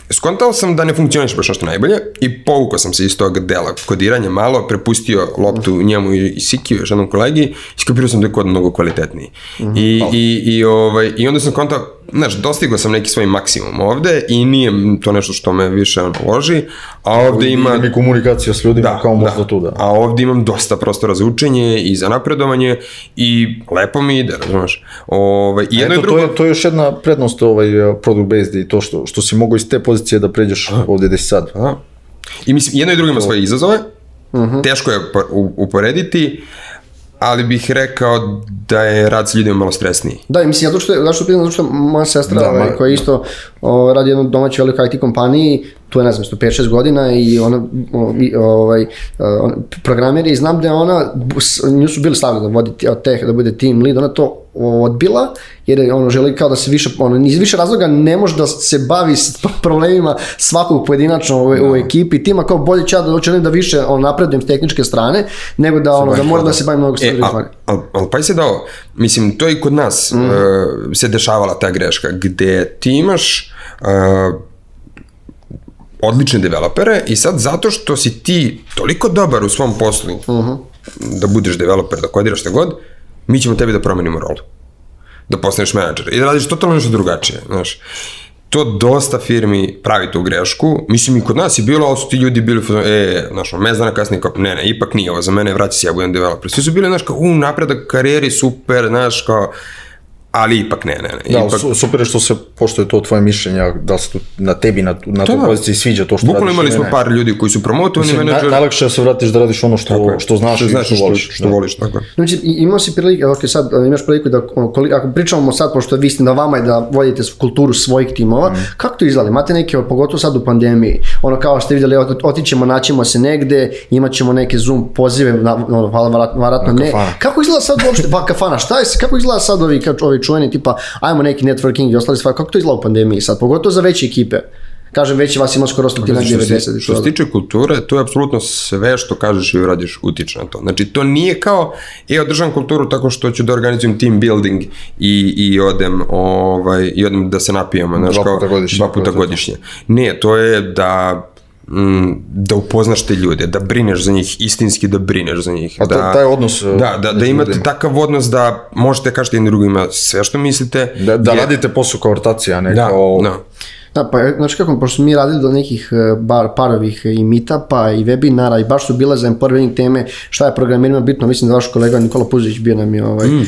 skontao sam da ne funkcioniš baš nešto najbolje i povukao sam se iz tog dela kodiranja malo, prepustio loptu njemu i Sikiju, još jednom kolegi, i skopirao sam da je kod mnogo kvalitetniji. Mm -hmm, I, i, i, ovaj, I onda sam kontao, znaš, dostigao sam neki svoj maksimum ovde i nije to nešto što me više ono, loži, a ovde ima... Mi komunikacija s ljudima kao možda tu, da. A ovde imam dosta prostora za učenje i za napredovanje i lepo mi ide, razumeš? Ove, i jedno Eto, i drugo... to, je, to je još jedna prednost ovaj, product based i to što, što si mogo iz te pozicije da pređeš ovde gde si sad. A. I mislim, jedno i drugo ima svoje izazove, teško je po- u- uporediti, ali bih rekao da je rad sa ljudima malo stresniji. Da, i mislim, zato što, zašto pitam, zato što moja sestra, Da, ovaj, ma- koja isto o, radi jednu domaću velikoj IT kompaniji, tu je, ne znam, isto 5-6 godina i ona, i, ovaj, on, programer je i znam da je ona, nju su bili stavili da vodi od teh, da bude team lead, ona to odbila, jer je ono želi kao da se više, ono, iz više razloga ne može da se bavi s problemima svakog pojedinačno u, u ekipi, tima kao bolje će ja da želim da više on, napredujem s tehničke strane, nego da, ono, da moram da se bavim mnogo E, stvari. ali al, al, pa se da ovo, mislim, to i kod nas mm. uh, se dešavala ta greška, gde ti imaš uh, odlične developere i sad zato što si ti toliko dobar u svom poslu uh Mhm. -huh. da budeš developer, da kodiraš šta god, mi ćemo tebi da promenimo rolu. Da postaneš menadžer i da radiš totalno nešto drugačije, znaš. To dosta firmi pravi tu grešku. Mislim i kod nas je bilo, ali su ti ljudi bili, e, znaš, ono, mezana kasnije, kao, ne, ne, ipak nije ovo, za mene vraća se, ja budem developer. Svi su bili, znaš, kao, u, napredak karijeri, super, znaš, kao, ali ipak ne, ne, ne. Da, ipak, su, super je što se, pošto je to tvoje mišljenje, da se tu, na tebi, na, na toj da. poziciji sviđa to što Bukvalno radiš. imali ili smo ne. par ljudi koji su promotovani menadžer. najlakše je da se vratiš da radiš ono što, što znaš što i znaš što, što, voliš. što da. voliš, tako je. Znači, imao si prilike, ok, sad a, imaš priliku da, ono, koli, ako pričamo sad, pošto vi ste na vama je da vodite kulturu svojih timova, Mm. kako to izgleda? Imate neke, pogotovo sad u pandemiji, ono kao što ste vidjeli, ot- otićemo, naćemo se negde, imat ćemo neke Zoom pozive, na, ono, hvala, vratno ne. kafana. Kako izgleda sad uopšte, pa kafana, šta je, kako izgleda sad ovi, kao, ovi čuveni, tipa, ajmo neki networking i ostali stvari, kako to izgleda u pandemiji sad, pogotovo za veće ekipe? Kažem, veći vas ima skoro stotina Što 90. se, i što se tiče kulture, to je apsolutno sve što kažeš i uradiš utiče na to. Znači, to nije kao, e, održam kulturu tako što ću da organizujem team building i, i odem, ovaj, i odem da se napijemo. Znaš, kao. Dva puta godišnje. Ne, to je da da upoznaš te ljude, da brineš za njih, istinski da brineš za njih. A da, taj odnos, Da, da, da imate ljudima. takav odnos da možete kažete jedni drugima sve što mislite. Da, da je- radite posao kao ortacija, a ne Da, kao... da. Da, pa znači kako, pošto smo mi radili do nekih e, bar, parovih i meetupa i webinara i baš su bile za empowering teme šta je programerima bitno, mislim da vaš kolega Nikola Puzić bio nam je ovaj, mm,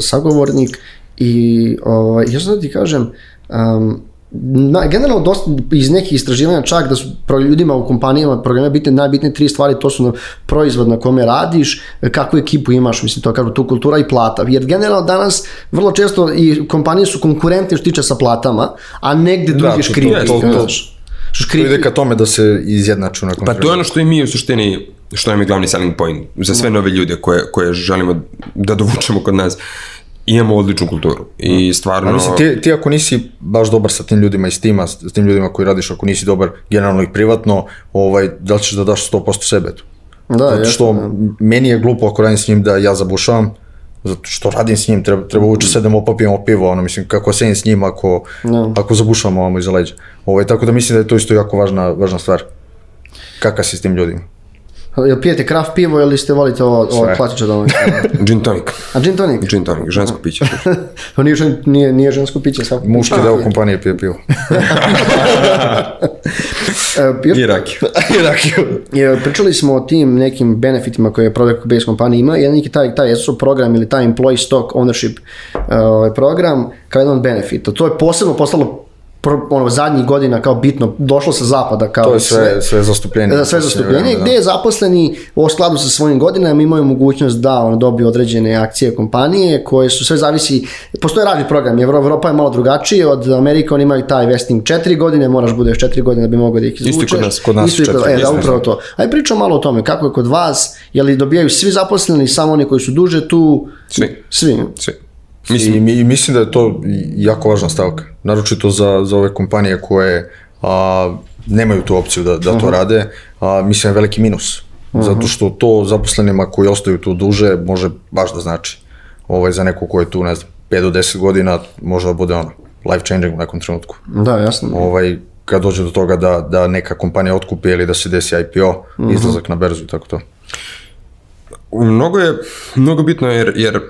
sagovornik i ovaj, ja sam da ti kažem, um, na, generalno dosta iz nekih istraživanja čak da su pro ljudima u kompanijama programe bitne najbitnije tri stvari, to su na proizvod na kome radiš, kakvu ekipu imaš, mislim to kažu tu kultura i plata. Jer generalno danas vrlo često i kompanije su konkurentne što se tiče sa platama, a negde Da, drugdje to- škripi. to- to- To škripi. ide ka tome da se izjednaču na Pa to je ono što i mi u suštini, što nam je glavni selling point za sve nove ljude koje, koje želimo da dovučemo kod nas. Imamo odličnu kulturu i stvarno... A mislim, ti, ti ako nisi baš dobar sa tim ljudima iz tima, s tim ljudima koji radiš, ako nisi dobar generalno i privatno, ovaj, da li ćeš da daš 100% sebe tu? Da, Zato što da. meni je glupo ako radim s njim da ja zabušavam, zato što radim s njim, treba, treba uče sedemo, popijemo pivo, ono, mislim, kako sedim s njim ako, Da. ako zabušavamo ovamo iza leđa. Ovaj, tako da mislim da je to isto jako važna, važna stvar. Kakav si s tim ljudima? Jel pijete kraft pivo ili ste volite ovo, ovo klasično domaće? Gin tonic. A gin tonic? Gin tonic, žensko piće. To nije, nije, nije žensko piće. Svako Muški deo kompanije pije pivo. I rakiju. I rakiju. Pričali smo o tim nekim benefitima koje product based kompanija ima. Jedan je taj, taj SO program ili taj employee stock ownership uh, program kao jedan od benefita. To je posebno postalo pro, ono, zadnjih godina kao bitno, došlo sa zapada kao To je sve, sve zastupljenje. Da, sve zastupljenje, gde je zaposleni u skladu sa svojim godinama imaju mogućnost da on dobiju određene akcije kompanije koje su sve zavisi, postoje radni program, Evro- Evropa je malo drugačije, od Amerike oni imaju taj vesting 4 godine, moraš budeš 4 godine da bi mogao da ih izvučeš. kod nas, kod nas Isto kod, četiri, e, da, isto, upravo to. Ajde pričamo malo o tome, kako je kod vas, je li dobijaju svi zaposleni, samo oni koji su duže tu? Svi. Svi. Svi. Mislim, I, mi- i mislim da je to jako važna stavka. Naročito za, za ove kompanije koje a, nemaju tu opciju da, da to rade, a, mislim je veliki minus. Zato što to zaposlenima koji ostaju tu duže može baš da znači. Ovaj, za neko ko je tu, ne znam, 5 do 10 godina može da bude ono, life changing u nekom trenutku. Da, jasno. Ovaj, kad dođe do toga da, da neka kompanija otkupi ili da se desi IPO, izlazak na berzu i tako to. Mnogo je, mnogo bitno jer, jer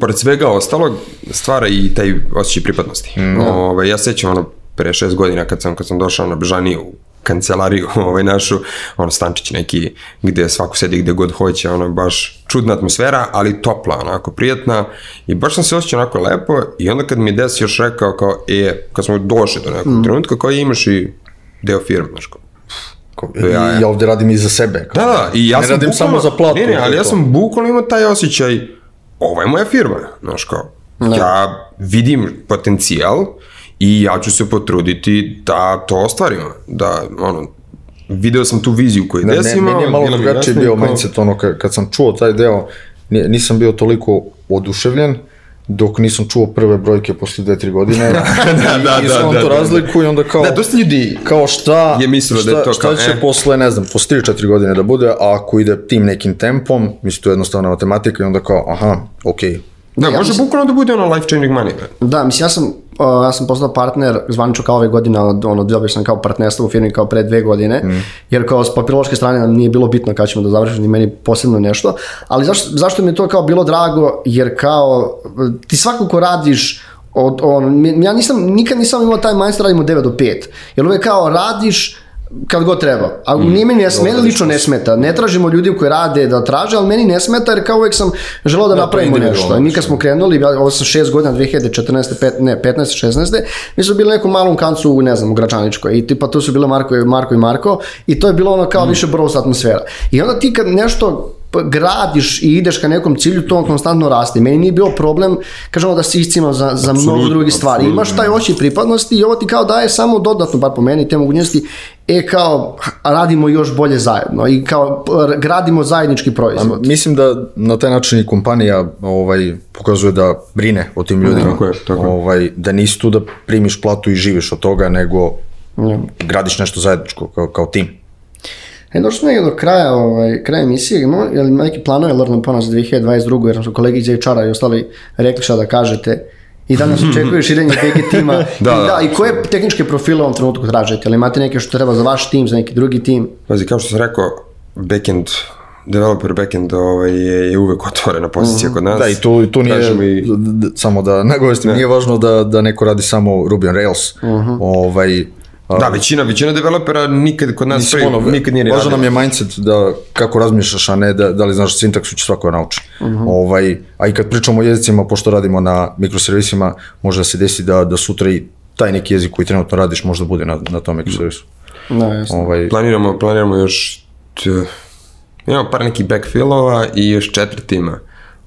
pored svega ostalog, stvara i taj osjećaj pripadnosti. Mm. Ove, ja sećam ono, pre šest godina kad sam, kad sam došao na Bežaniju u kancelariju ovaj, našu, ono stančić neki gde svako sedi gde god hoće, ono baš čudna atmosfera, ali topla, onako prijatna i baš sam se osjećao onako lepo i onda kad mi Des još rekao kao, e, kad smo došli do nekog mm. trenutka, kao imaš i deo firme, znaš kao, ja, ja ovde radim i za sebe. Kao, da, da, i ja ne sam radim bukvalno, samo za platu. Ne, ne, ali ja sam bukvalno imao taj osjećaj, ovo je moja firma, znaš kao, Da. ja vidim potencijal i ja ću se potruditi da to ostvarimo, da, ono, video sam tu viziju koju Da, Des ne, imao, meni je malo jasno bio kao- mindset, ono, kad, kad sam čuo taj deo, ni- nisam bio toliko oduševljen, dok nisam čuo prve brojke posle dve, tri godine. da, da, I, i da, da, to da, da. razliku i onda kao... Da, dosta ljudi kao šta, je mislilo da je šta, to šta kao, će e. posle, ne znam, posle 3-4 godine da bude, a ako ide tim nekim tempom, mislim, to je jednostavna matematika i onda kao, aha, okej, Da, Ja može mislim- bukvalno da bude ono life changing money. bre. Da, mislim, ja sam, uh, ja sam postao partner zvanično kao ove godine, od- ono, dobio sam kao partnerstvo u firmi kao pre dve godine, Mm. jer kao s papirološke strane nam nije bilo bitno kada ćemo da završimo, ni meni posebno nešto, ali zašto, zašto mi je to kao bilo drago, jer kao, ti svako ko radiš, od, on, ja nisam, nikad nisam imao taj mindset da radimo 9 do 5, jer uvek kao radiš, kad god treba. A Mm, nije meni, ne, meni lično ne smeta. Ne tražimo ljudi koji rade da traže, ali meni ne smeta jer kao uvek sam želeo da, to je napravimo individualno, nešto. I mi kad smo krenuli, ja- ovo sam šest godina, 2014. Pet, ne, 15. 16. Mi smo bili u nekom malom kancu, ne znam, u Gračaničkoj. I tipa tu su bile Marko, Marko i Marko. I to je bilo ono kao više bros atmosfera. I onda ti kad nešto gradiš i ideš ka nekom cilju, to on konstantno raste. Meni nije bio problem, kažemo da se iscimam za, za mnogo drugih stvari. Imaš taj oči pripadnosti i ovo ti kao daje samo dodatno, bar po meni, te mogućnosti, e kao radimo još bolje zajedno i kao gradimo zajednički proizvod. Mislim da na taj način i kompanija ovaj, pokazuje da brine o tim ljudima. Tako je, tako je. Ovaj, da nisi tu da primiš platu i živiš od toga, nego gradiš nešto zajedničko kao, kao tim. E, došli smo negdje do kraja, ovaj, kraja emisije, imamo je li neki planove Lorna Pona za 2022. jer su kolegi iz HR-a i ostali rekli šta da kažete. I da nas očekuje širenje BG tima. Da, I, da. da, I koje tehničke profile u ovom trenutku tražite? Ali imate neke što treba za vaš tim, za neki drugi tim? Pazi, kao što sam rekao, backend, developer backend ovaj, je, je uvek otvorena pozicija kod nas. Da, i tu, i tu nije, Kažemo i, samo da nagovestim, nije važno da, da neko radi samo Ruby on Rails. ovaj, a, da, većina, većina developera nikad kod nas pre, ono, nikad nije ni važan nam je mindset da kako razmišljaš, a ne da, da li znaš sintaksu će svako nauči. Mhm. ovaj, a i kad pričamo o jezicima, pošto radimo na mikroservisima, može da se desi da, da sutra i taj neki jezik koji trenutno radiš možda bude na, na tom mikroservisu. Da, jasno. Ovaj, Planiramo, planiramo još, t, imamo par nekih backfillova i još četiri tima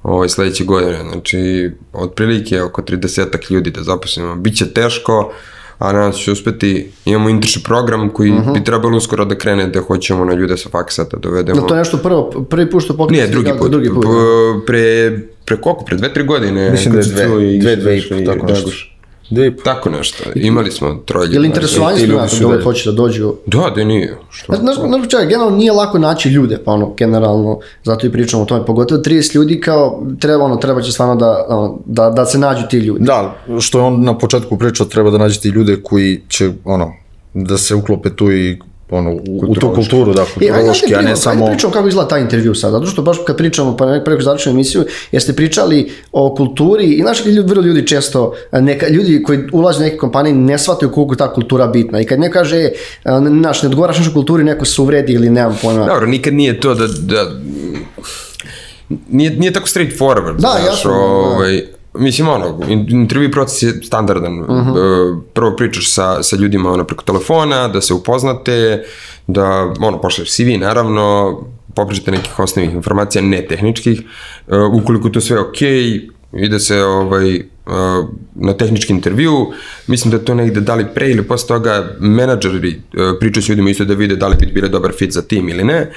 ovaj, sledeće godine. Znači, otprilike oko 30 ljudi da zaposlimo. Biće teško, a nadam se da će uspeti. Imamo internship program koji bi trebalo uskoro da krene da hoćemo na ljude sa faksa da dovedemo. Da to je nešto prvo, prvi put što pokreće. Nije, drugi put. Drugi put. P- Pre, pre koliko? Pre dve, tri godine. Mislim da je dve, i- dve, dve i tako nešto. Dragoš. dve i po. Tako nešto. Imali smo troje ljudi. Je li interesovanje ti studenata da dalje. hoće da dođu? Da, da nije. Što? Znaš, znaš, čekaj, generalno nije lako naći ljude, pa ono, generalno, zato i pričamo o tome, pogotovo 30 ljudi kao, treba, ono, treba će stvarno da, ono, da, da se nađu ti ljudi. Da, što je on na početku pričao, treba da nađete i ljude koji će, ono, da se uklope tu i ono, u, tu kulturu, da, E, ajde, ajde, kulturološki, a ne samo... ajde pričamo kako izgleda taj intervju sad, zato što baš kad pričamo, pa preko završenu emisiju, jeste pričali o kulturi i znaš, ljudi, vrlo ljudi često, neka, ljudi koji ulaze u neke kompanije ne shvataju koliko je ta kultura bitna i kad neko kaže, e, znaš, ne odgovaraš našoj kulturi, neko se uvredi ili nemam pojma. Dobro, nikad nije to da, da nije, nije tako straight forward. Da, znaš, jasno, da. Mislim, ono, in- intervju proces je standardan. Uh Mhm. -huh. Prvo pričaš sa, sa ljudima ono, preko telefona, da se upoznate, da, ono, pošleš CV, naravno, popričate nekih osnovnih informacija, ne tehničkih. Uh, ukoliko je to sve okej, okay, ide se ovaj, uh, na tehnički intervju, mislim da je to negde da li pre ili posle toga menadžeri pričaju s ljudima isto da vide da li bi bile dobar fit za tim ili ne.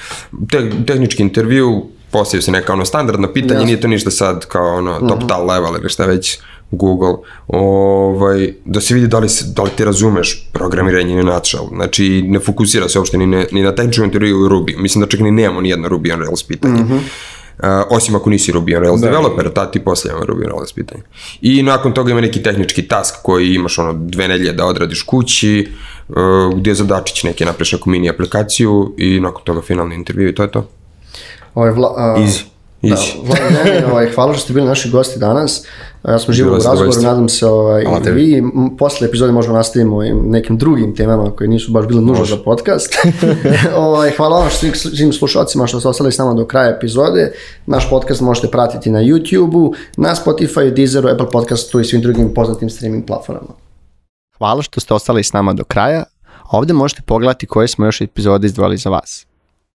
Te, tehnički intervju postavio se neka ono standardna pitanja, Jasno. nije to ništa sad kao ono top tal level ili šta već Google, ovaj, da se vidi da li, da li ti razumeš programiranje in a nutshell. Znači, ne fokusira se uopšte ni, ne, ni na tehničkom intervju u Ruby. Mislim da čak ni nemamo ni jedno Ruby on Rails pitanje. Uh, osim ako nisi Ruby on Rails da, developer, tad ti ima Ruby on Rails pitanje. I nakon toga ima neki tehnički task koji imaš ono dve nedelje da odradiš kući, uh, gdje je zadačić neki, napraviš neku mini aplikaciju i nakon toga finalni intervju i to je to. Ovaj, vla, a, Easy. Da, Vladan, ovaj, hvala što ste bili naši gosti danas. Ja smo živo u razgovoru, nadam se ovaj, i tebi. vi. Posle epizode možemo nastavimo i nekim drugim temama koje nisu baš bile nužne za podcast. ovaj, hvala vam svim, svim slušalcima što ste ostali s nama do kraja epizode. Naš podcast možete pratiti na YouTube-u, na Spotify, Deezeru, Apple podcastu i svim drugim poznatim streaming platformama. Hvala što ste ostali s nama do kraja. Ovde možete pogledati koje smo još epizode izdvojili za vas.